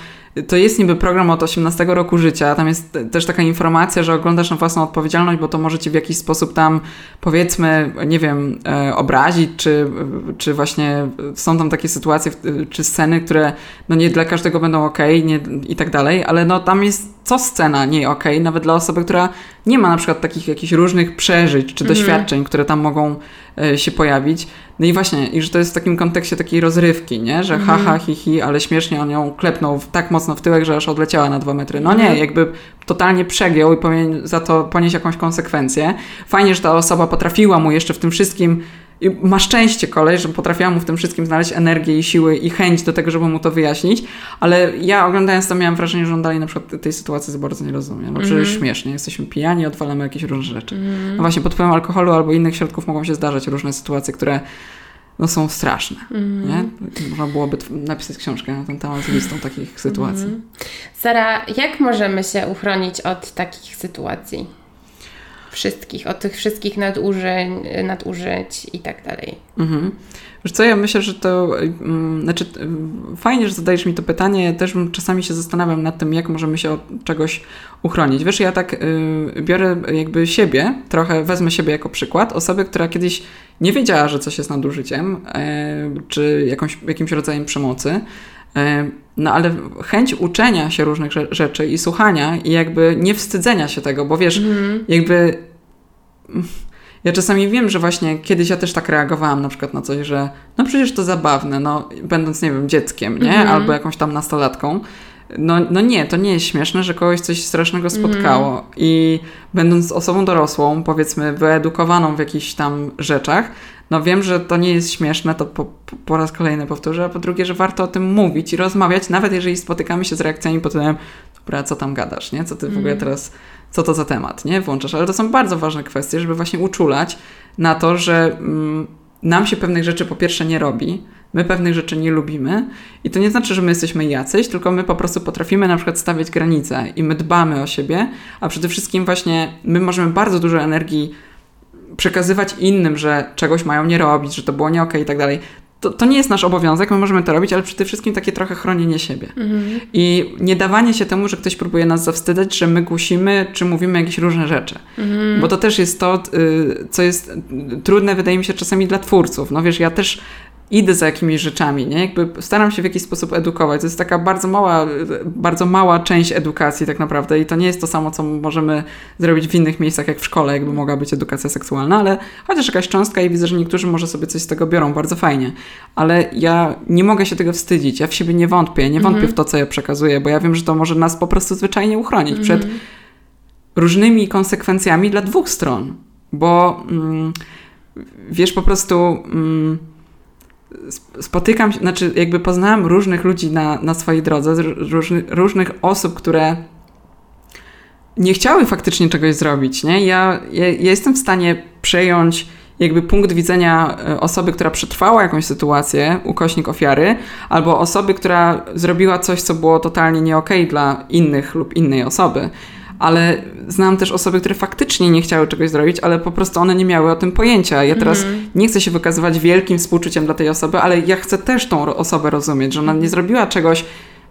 to jest niby program od 18 roku życia. Tam jest też taka informacja, że oglądasz na własną odpowiedzialność, bo to może ci w jakiś sposób tam, powiedzmy, nie wiem, e, obrazić, czy, czy właśnie są tam takie sytuacje, czy sceny, które no nie dla każdego będą ok nie, i tak dalej, ale no tam jest co scena nie ok, nawet dla osoby, która nie ma na przykład takich jakichś różnych przeżyć czy mhm. doświadczeń, które tam mogą e, się pojawić. No i właśnie, i że to jest w takim kontekście takiej rozrywki, nie? Że mhm. ha, ha, hi, hi, ale śmiesznie on ją klepnął tak mocno w tyłek, że aż odleciała na dwa metry. No nie, mhm. jakby totalnie przegiął i powinien za to ponieść jakąś konsekwencję. Fajnie, że ta osoba potrafiła mu jeszcze w tym wszystkim i ma szczęście kolej, że potrafiła mu w tym wszystkim znaleźć energię i siły i chęć do tego, żeby mu to wyjaśnić, ale ja oglądając to miałam wrażenie, że on dalej na przykład tej sytuacji za bardzo nie rozumie. No przecież mm. śmiesznie, jesteśmy pijani, odwalamy jakieś różne rzeczy. Mm. No właśnie pod wpływem alkoholu albo innych środków mogą się zdarzać różne sytuacje, które no, są straszne. Mm. Nie? Można byłoby napisać książkę na ten temat z listą takich sytuacji. Mm. Sara, jak możemy się uchronić od takich sytuacji? Wszystkich, od tych wszystkich nadużyć, nadużyć i tak dalej. Mhm. Wiesz co, ja myślę, że to, um, znaczy fajnie, że zadajesz mi to pytanie, też czasami się zastanawiam nad tym, jak możemy się od czegoś uchronić. Wiesz, ja tak y, biorę jakby siebie, trochę wezmę siebie jako przykład, osoby, która kiedyś nie wiedziała, że coś jest nadużyciem, y, czy jakąś, jakimś rodzajem przemocy, no ale chęć uczenia się różnych rzeczy i słuchania i jakby nie wstydzenia się tego, bo wiesz, mm. jakby ja czasami wiem, że właśnie kiedyś ja też tak reagowałam na przykład na coś, że no przecież to zabawne, no będąc, nie wiem, dzieckiem, nie? Mm. Albo jakąś tam nastolatką. No, no nie, to nie jest śmieszne, że kogoś coś strasznego spotkało mm. i będąc osobą dorosłą, powiedzmy wyedukowaną w jakichś tam rzeczach, no wiem, że to nie jest śmieszne, to po, po raz kolejny powtórzę, a po drugie, że warto o tym mówić i rozmawiać, nawet jeżeli spotykamy się z reakcjami pod tytułem, dobra, co tam gadasz, nie? Co ty w ogóle mhm. teraz co to za temat, nie? Włączasz. Ale to są bardzo ważne kwestie, żeby właśnie uczulać na to, że mm, nam się pewnych rzeczy po pierwsze nie robi, my pewnych rzeczy nie lubimy i to nie znaczy, że my jesteśmy jacyś, tylko my po prostu potrafimy na przykład stawiać granice i my dbamy o siebie, a przede wszystkim właśnie my możemy bardzo dużo energii przekazywać innym, że czegoś mają nie robić, że to było nie okej okay i tak dalej to, to nie jest nasz obowiązek, my możemy to robić, ale przede wszystkim takie trochę chronienie siebie. Mhm. I nie dawanie się temu, że ktoś próbuje nas zawstydzać, że my głosimy, czy mówimy jakieś różne rzeczy. Mhm. Bo to też jest to, y, co jest trudne, wydaje mi się, czasami dla twórców. No wiesz, ja też idę za jakimiś rzeczami, nie? Jakby staram się w jakiś sposób edukować. To jest taka bardzo mała, bardzo mała część edukacji tak naprawdę i to nie jest to samo, co możemy zrobić w innych miejscach, jak w szkole, jakby mogła być edukacja seksualna, ale chociaż jakaś cząstka i widzę, że niektórzy może sobie coś z tego biorą, bardzo fajnie. Ale ja nie mogę się tego wstydzić, ja w siebie nie wątpię, nie wątpię mhm. w to, co ja przekazuję, bo ja wiem, że to może nas po prostu zwyczajnie uchronić mhm. przed różnymi konsekwencjami dla dwóch stron, bo mm, wiesz, po prostu... Mm, spotykam się, znaczy jakby poznałam różnych ludzi na, na swojej drodze, różny, różnych osób, które nie chciały faktycznie czegoś zrobić, nie? Ja, ja, ja jestem w stanie przejąć jakby punkt widzenia e, osoby, która przetrwała jakąś sytuację, ukośnik ofiary, albo osoby, która zrobiła coś, co było totalnie nie okay dla innych lub innej osoby ale znam też osoby, które faktycznie nie chciały czegoś zrobić, ale po prostu one nie miały o tym pojęcia. Ja teraz mm. nie chcę się wykazywać wielkim współczuciem dla tej osoby, ale ja chcę też tą osobę rozumieć, że ona nie zrobiła czegoś,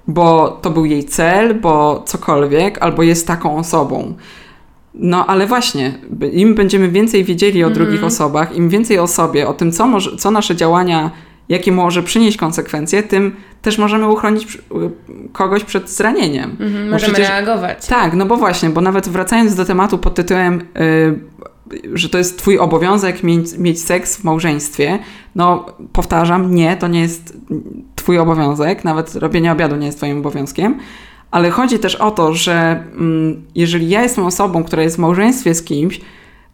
bo to był jej cel, bo cokolwiek, albo jest taką osobą. No ale właśnie, im będziemy więcej wiedzieli o mm. drugich osobach, im więcej o sobie, o tym, co, może, co nasze działania, jakie może przynieść konsekwencje, tym też możemy uchronić kogoś przed zranieniem. Mm, możemy przecież, reagować. Tak, no bo właśnie, bo nawet wracając do tematu pod tytułem, yy, że to jest twój obowiązek mieć, mieć seks w małżeństwie, no powtarzam, nie, to nie jest twój obowiązek, nawet robienie obiadu nie jest twoim obowiązkiem, ale chodzi też o to, że mm, jeżeli ja jestem osobą, która jest w małżeństwie z kimś,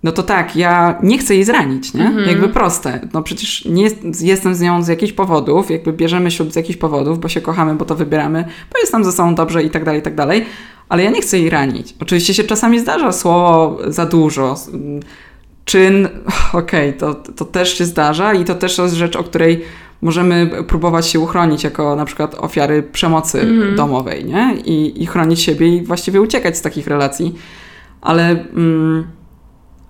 no to tak, ja nie chcę jej zranić, nie? Mhm. Jakby proste. No przecież nie jest, jestem z nią z jakichś powodów, jakby bierzemy ślub z jakichś powodów, bo się kochamy, bo to wybieramy, bo jest nam ze sobą dobrze i tak dalej, i tak dalej, ale ja nie chcę jej ranić. Oczywiście się czasami zdarza słowo za dużo, czyn, okej, okay, to, to też się zdarza i to też jest rzecz, o której możemy próbować się uchronić jako na przykład ofiary przemocy mm. domowej, nie? I, I chronić siebie i właściwie uciekać z takich relacji. Ale, mm,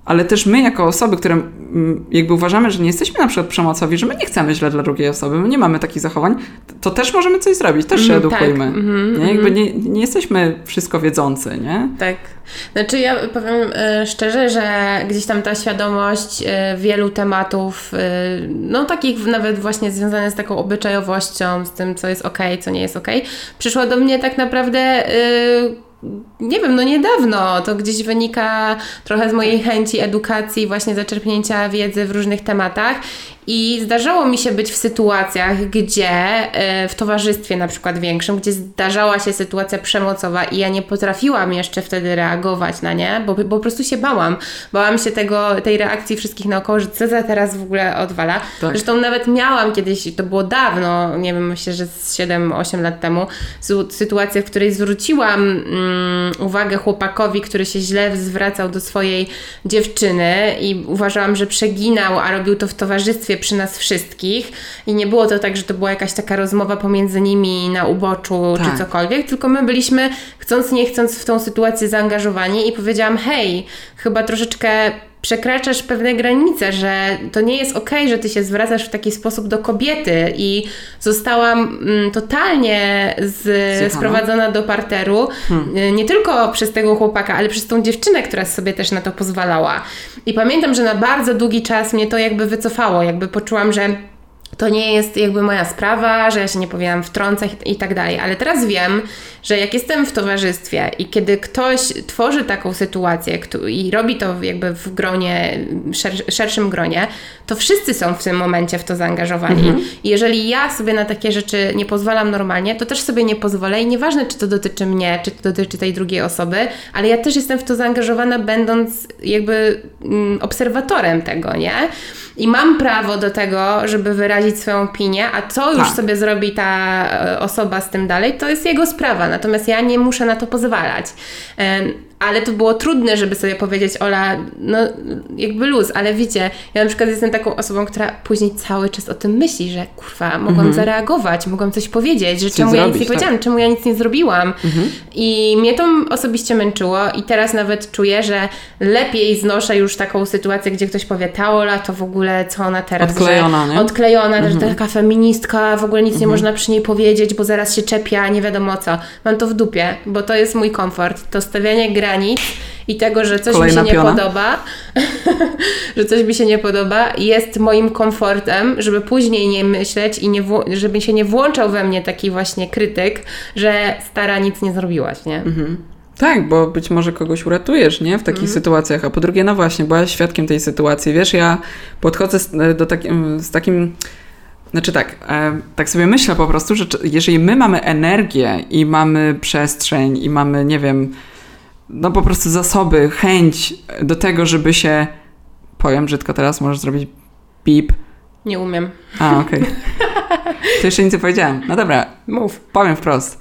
ale też my jako osoby, które mm, jakby uważamy, że nie jesteśmy na przykład przemocowi, że my nie chcemy źle dla drugiej osoby, my nie mamy takich zachowań, to też możemy coś zrobić, też się mm, edukujmy. Tak. Mm, nie? Jakby nie, nie jesteśmy wszystko wiedzący, nie? Tak. Znaczy ja powiem e, szczerze, że gdzieś tam ta świadomość e, wielu tematów, e, no takich nawet właśnie związanych z taką obyczajowością, z tym co jest ok, co nie jest ok, przyszła do mnie tak naprawdę nie wiem, no niedawno. To gdzieś wynika trochę z mojej chęci edukacji, właśnie zaczerpnięcia wiedzy w różnych tematach. I zdarzało mi się być w sytuacjach, gdzie e, w towarzystwie na przykład większym, gdzie zdarzała się sytuacja przemocowa i ja nie potrafiłam jeszcze wtedy reagować na nie, bo, bo po prostu się bałam. Bałam się tego, tej reakcji wszystkich naokoło, że co za teraz w ogóle odwala. Tak. Zresztą nawet miałam kiedyś, to było dawno, nie wiem, myślę, że z 7-8 lat temu, sytuację, w której zwróciłam mm, uwagę chłopakowi, który się źle zwracał do swojej dziewczyny i uważałam, że przeginał, a robił to w towarzystwie przy nas wszystkich i nie było to tak, że to była jakaś taka rozmowa pomiędzy nimi na uboczu tak. czy cokolwiek, tylko my byliśmy chcąc nie chcąc w tą sytuację zaangażowani i powiedziałam, hej, chyba troszeczkę przekraczasz pewne granice, że to nie jest okej, okay, że ty się zwracasz w taki sposób do kobiety i zostałam mm, totalnie z, sprowadzona do parteru, hmm. Y, nie tylko przez tego chłopaka, ale przez tą dziewczynę, która sobie też na to pozwalała. I pamiętam, że na bardzo długi czas mnie to jakby wycofało, jakby poczułam, że to nie jest jakby moja sprawa, że ja się nie powinnam wtrącać i tak dalej. Ale teraz wiem, że jak jestem w towarzystwie i kiedy ktoś tworzy taką sytuację i robi to jakby w gronie, szer szerszym gronie, to wszyscy są w tym momencie w to zaangażowani. Mhm. I jeżeli ja sobie na takie rzeczy nie pozwalam normalnie, to też sobie nie pozwolę i nieważne, czy to dotyczy mnie, czy to dotyczy tej drugiej osoby, ale ja też jestem w to zaangażowana, będąc jakby mm, obserwatorem tego, nie? I mam prawo do tego, żeby wyrazić swoją opinię, a co już tak. sobie zrobi ta e, osoba z tym dalej, to jest jego sprawa. Natomiast ja nie muszę na to pozwalać. Ale to było trudne, żeby sobie powiedzieć, Ola, no jakby luz, ale wiecie, ja na przykład jestem taką osobą, która później cały czas o tym myśli, że kurwa, mogłam mhm. zareagować, mogłam coś powiedzieć, że coś czemu zrobić, ja nic nie tak. powiedziałam, czemu ja nic nie zrobiłam. Mhm. I mnie to osobiście męczyło i teraz nawet czuję, że lepiej znoszę już taką sytuację, gdzie ktoś powie, ta Ola to w ogóle, co ona teraz, odklejona, że, nie? odklejona, mhm. że taka feministka, w ogóle nic nie mhm. można przy niej powiedzieć, bo zaraz się czepia, nie wiadomo co. Mam to w dupie, bo to jest mój komfort. To stawianie granic i tego, że coś Kolejna mi się piona. nie podoba, że coś mi się nie podoba, jest moim komfortem, żeby później nie myśleć i nie żeby się nie włączał we mnie taki właśnie krytyk, że stara nic nie zrobiłaś, nie? Mhm. Tak, bo być może kogoś uratujesz, nie? W takich mhm. sytuacjach. A po drugie, no właśnie, byłaś świadkiem tej sytuacji. Wiesz, ja podchodzę z, do takim, z takim znaczy tak, e, tak sobie myślę po prostu, że jeżeli my mamy energię i mamy przestrzeń i mamy, nie wiem, no po prostu zasoby, chęć do tego, żeby się, powiem brzydko teraz, możesz zrobić bip. Nie umiem. A, okej. Okay. To jeszcze nic nie powiedziałam. No dobra. Mów. Powiem wprost.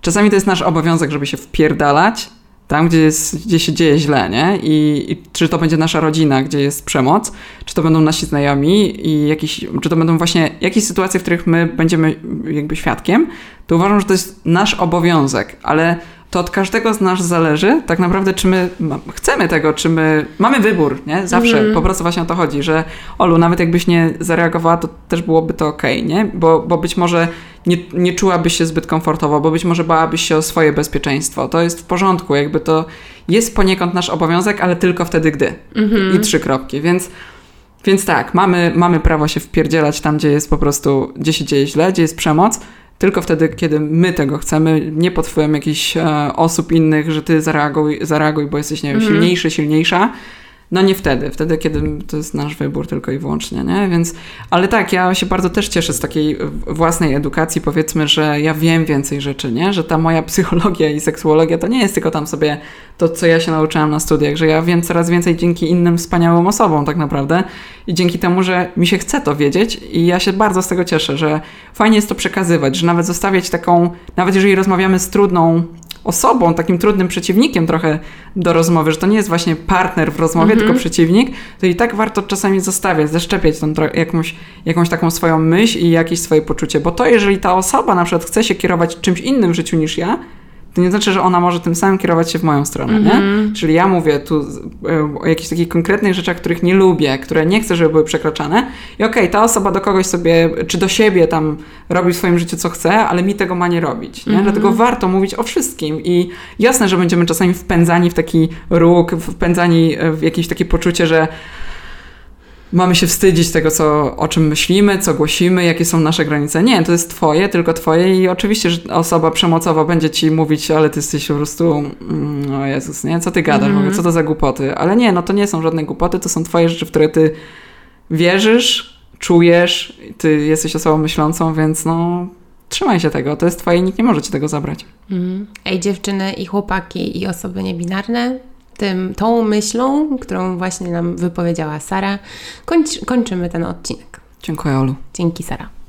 Czasami to jest nasz obowiązek, żeby się wpierdalać tam, gdzie, jest, gdzie się dzieje źle, nie? I, I, czy to będzie nasza rodzina, gdzie jest przemoc, czy to będą nasi znajomi i jakiś, czy to będą właśnie jakieś sytuacje, w których my będziemy jakby świadkiem, to uważam, że to jest nasz obowiązek, ale to od każdego z nas zależy tak naprawdę, czy my chcemy tego, czy my mamy wybór, nie? Zawsze mm. po prostu właśnie o to chodzi, że Olu, nawet jakbyś nie zareagowała, to też byłoby to ok, nie? Bo, bo być może nie, nie czułabyś się zbyt komfortowo, bo być może bałabyś się o swoje bezpieczeństwo. To jest w porządku, jakby to jest poniekąd nasz obowiązek, ale tylko wtedy, gdy. Mm -hmm. I trzy kropki, więc więc tak, mamy, mamy prawo się wpierdzielać tam, gdzie jest po prostu, gdzie się dzieje źle, gdzie jest przemoc, tylko wtedy, kiedy my tego chcemy, nie pod wpływem jakichś e, osób innych, że ty zareaguj, zareaguj bo jesteś, nie wiem, mhm. silniejszy, silniejsza, no nie wtedy, wtedy kiedy to jest nasz wybór tylko i wyłącznie, nie? Więc, ale tak, ja się bardzo też cieszę z takiej własnej edukacji, powiedzmy, że ja wiem więcej rzeczy, nie? Że ta moja psychologia i seksuologia to nie jest tylko tam sobie to, co ja się nauczyłam na studiach, że ja wiem coraz więcej dzięki innym wspaniałym osobom tak naprawdę i dzięki temu, że mi się chce to wiedzieć i ja się bardzo z tego cieszę, że fajnie jest to przekazywać, że nawet zostawiać taką, nawet jeżeli rozmawiamy z trudną osobą, takim trudnym przeciwnikiem trochę do rozmowy, że to nie jest właśnie partner w rozmowie, tylko mhm. przeciwnik, to i tak warto czasami zostawiać, zaszczepiać tą jakąś, jakąś taką swoją myśl i jakieś swoje poczucie, bo to jeżeli ta osoba na przykład chce się kierować czymś innym w życiu niż ja, to nie znaczy, że ona może tym samym kierować się w moją stronę, mm -hmm. nie? Mhm. Czyli ja mówię tu e, o jakichś takich konkretnych rzeczach, których nie lubię, które nie chcę, żeby były przekraczane i okej, okay, ta osoba do kogoś sobie, czy do siebie tam robi w swoim życiu co chce, ale mi tego ma nie robić, nie? Mm -hmm. Dlatego warto mówić o wszystkim i jasne, że będziemy czasami wpędzani w taki róg, wpędzani w jakieś takie poczucie, że mamy się wstydzić tego, co, o czym myślimy, co głosimy, jakie są nasze granice. Nie, to jest twoje, tylko twoje i oczywiście, że osoba przemocowa będzie ci mówić, ale ty jesteś po prostu, mm, o Jezus, nie? Co ty gadasz? Mm. co to za głupoty? Ale nie, no to nie są żadne głupoty, to są twoje rzeczy, w które ty wierzysz, czujesz, ty jesteś osobą myślącą, więc no trzymaj się tego, to jest twoje i nikt nie może ci tego zabrać. Mm. Ej, dziewczyny i chłopaki i osoby niebinarne, tym, tą myślą, którą właśnie nam wypowiedziała Sara, kończ, kończymy ten odcinek. Dziękuję, Olu. Dzięki, Sara.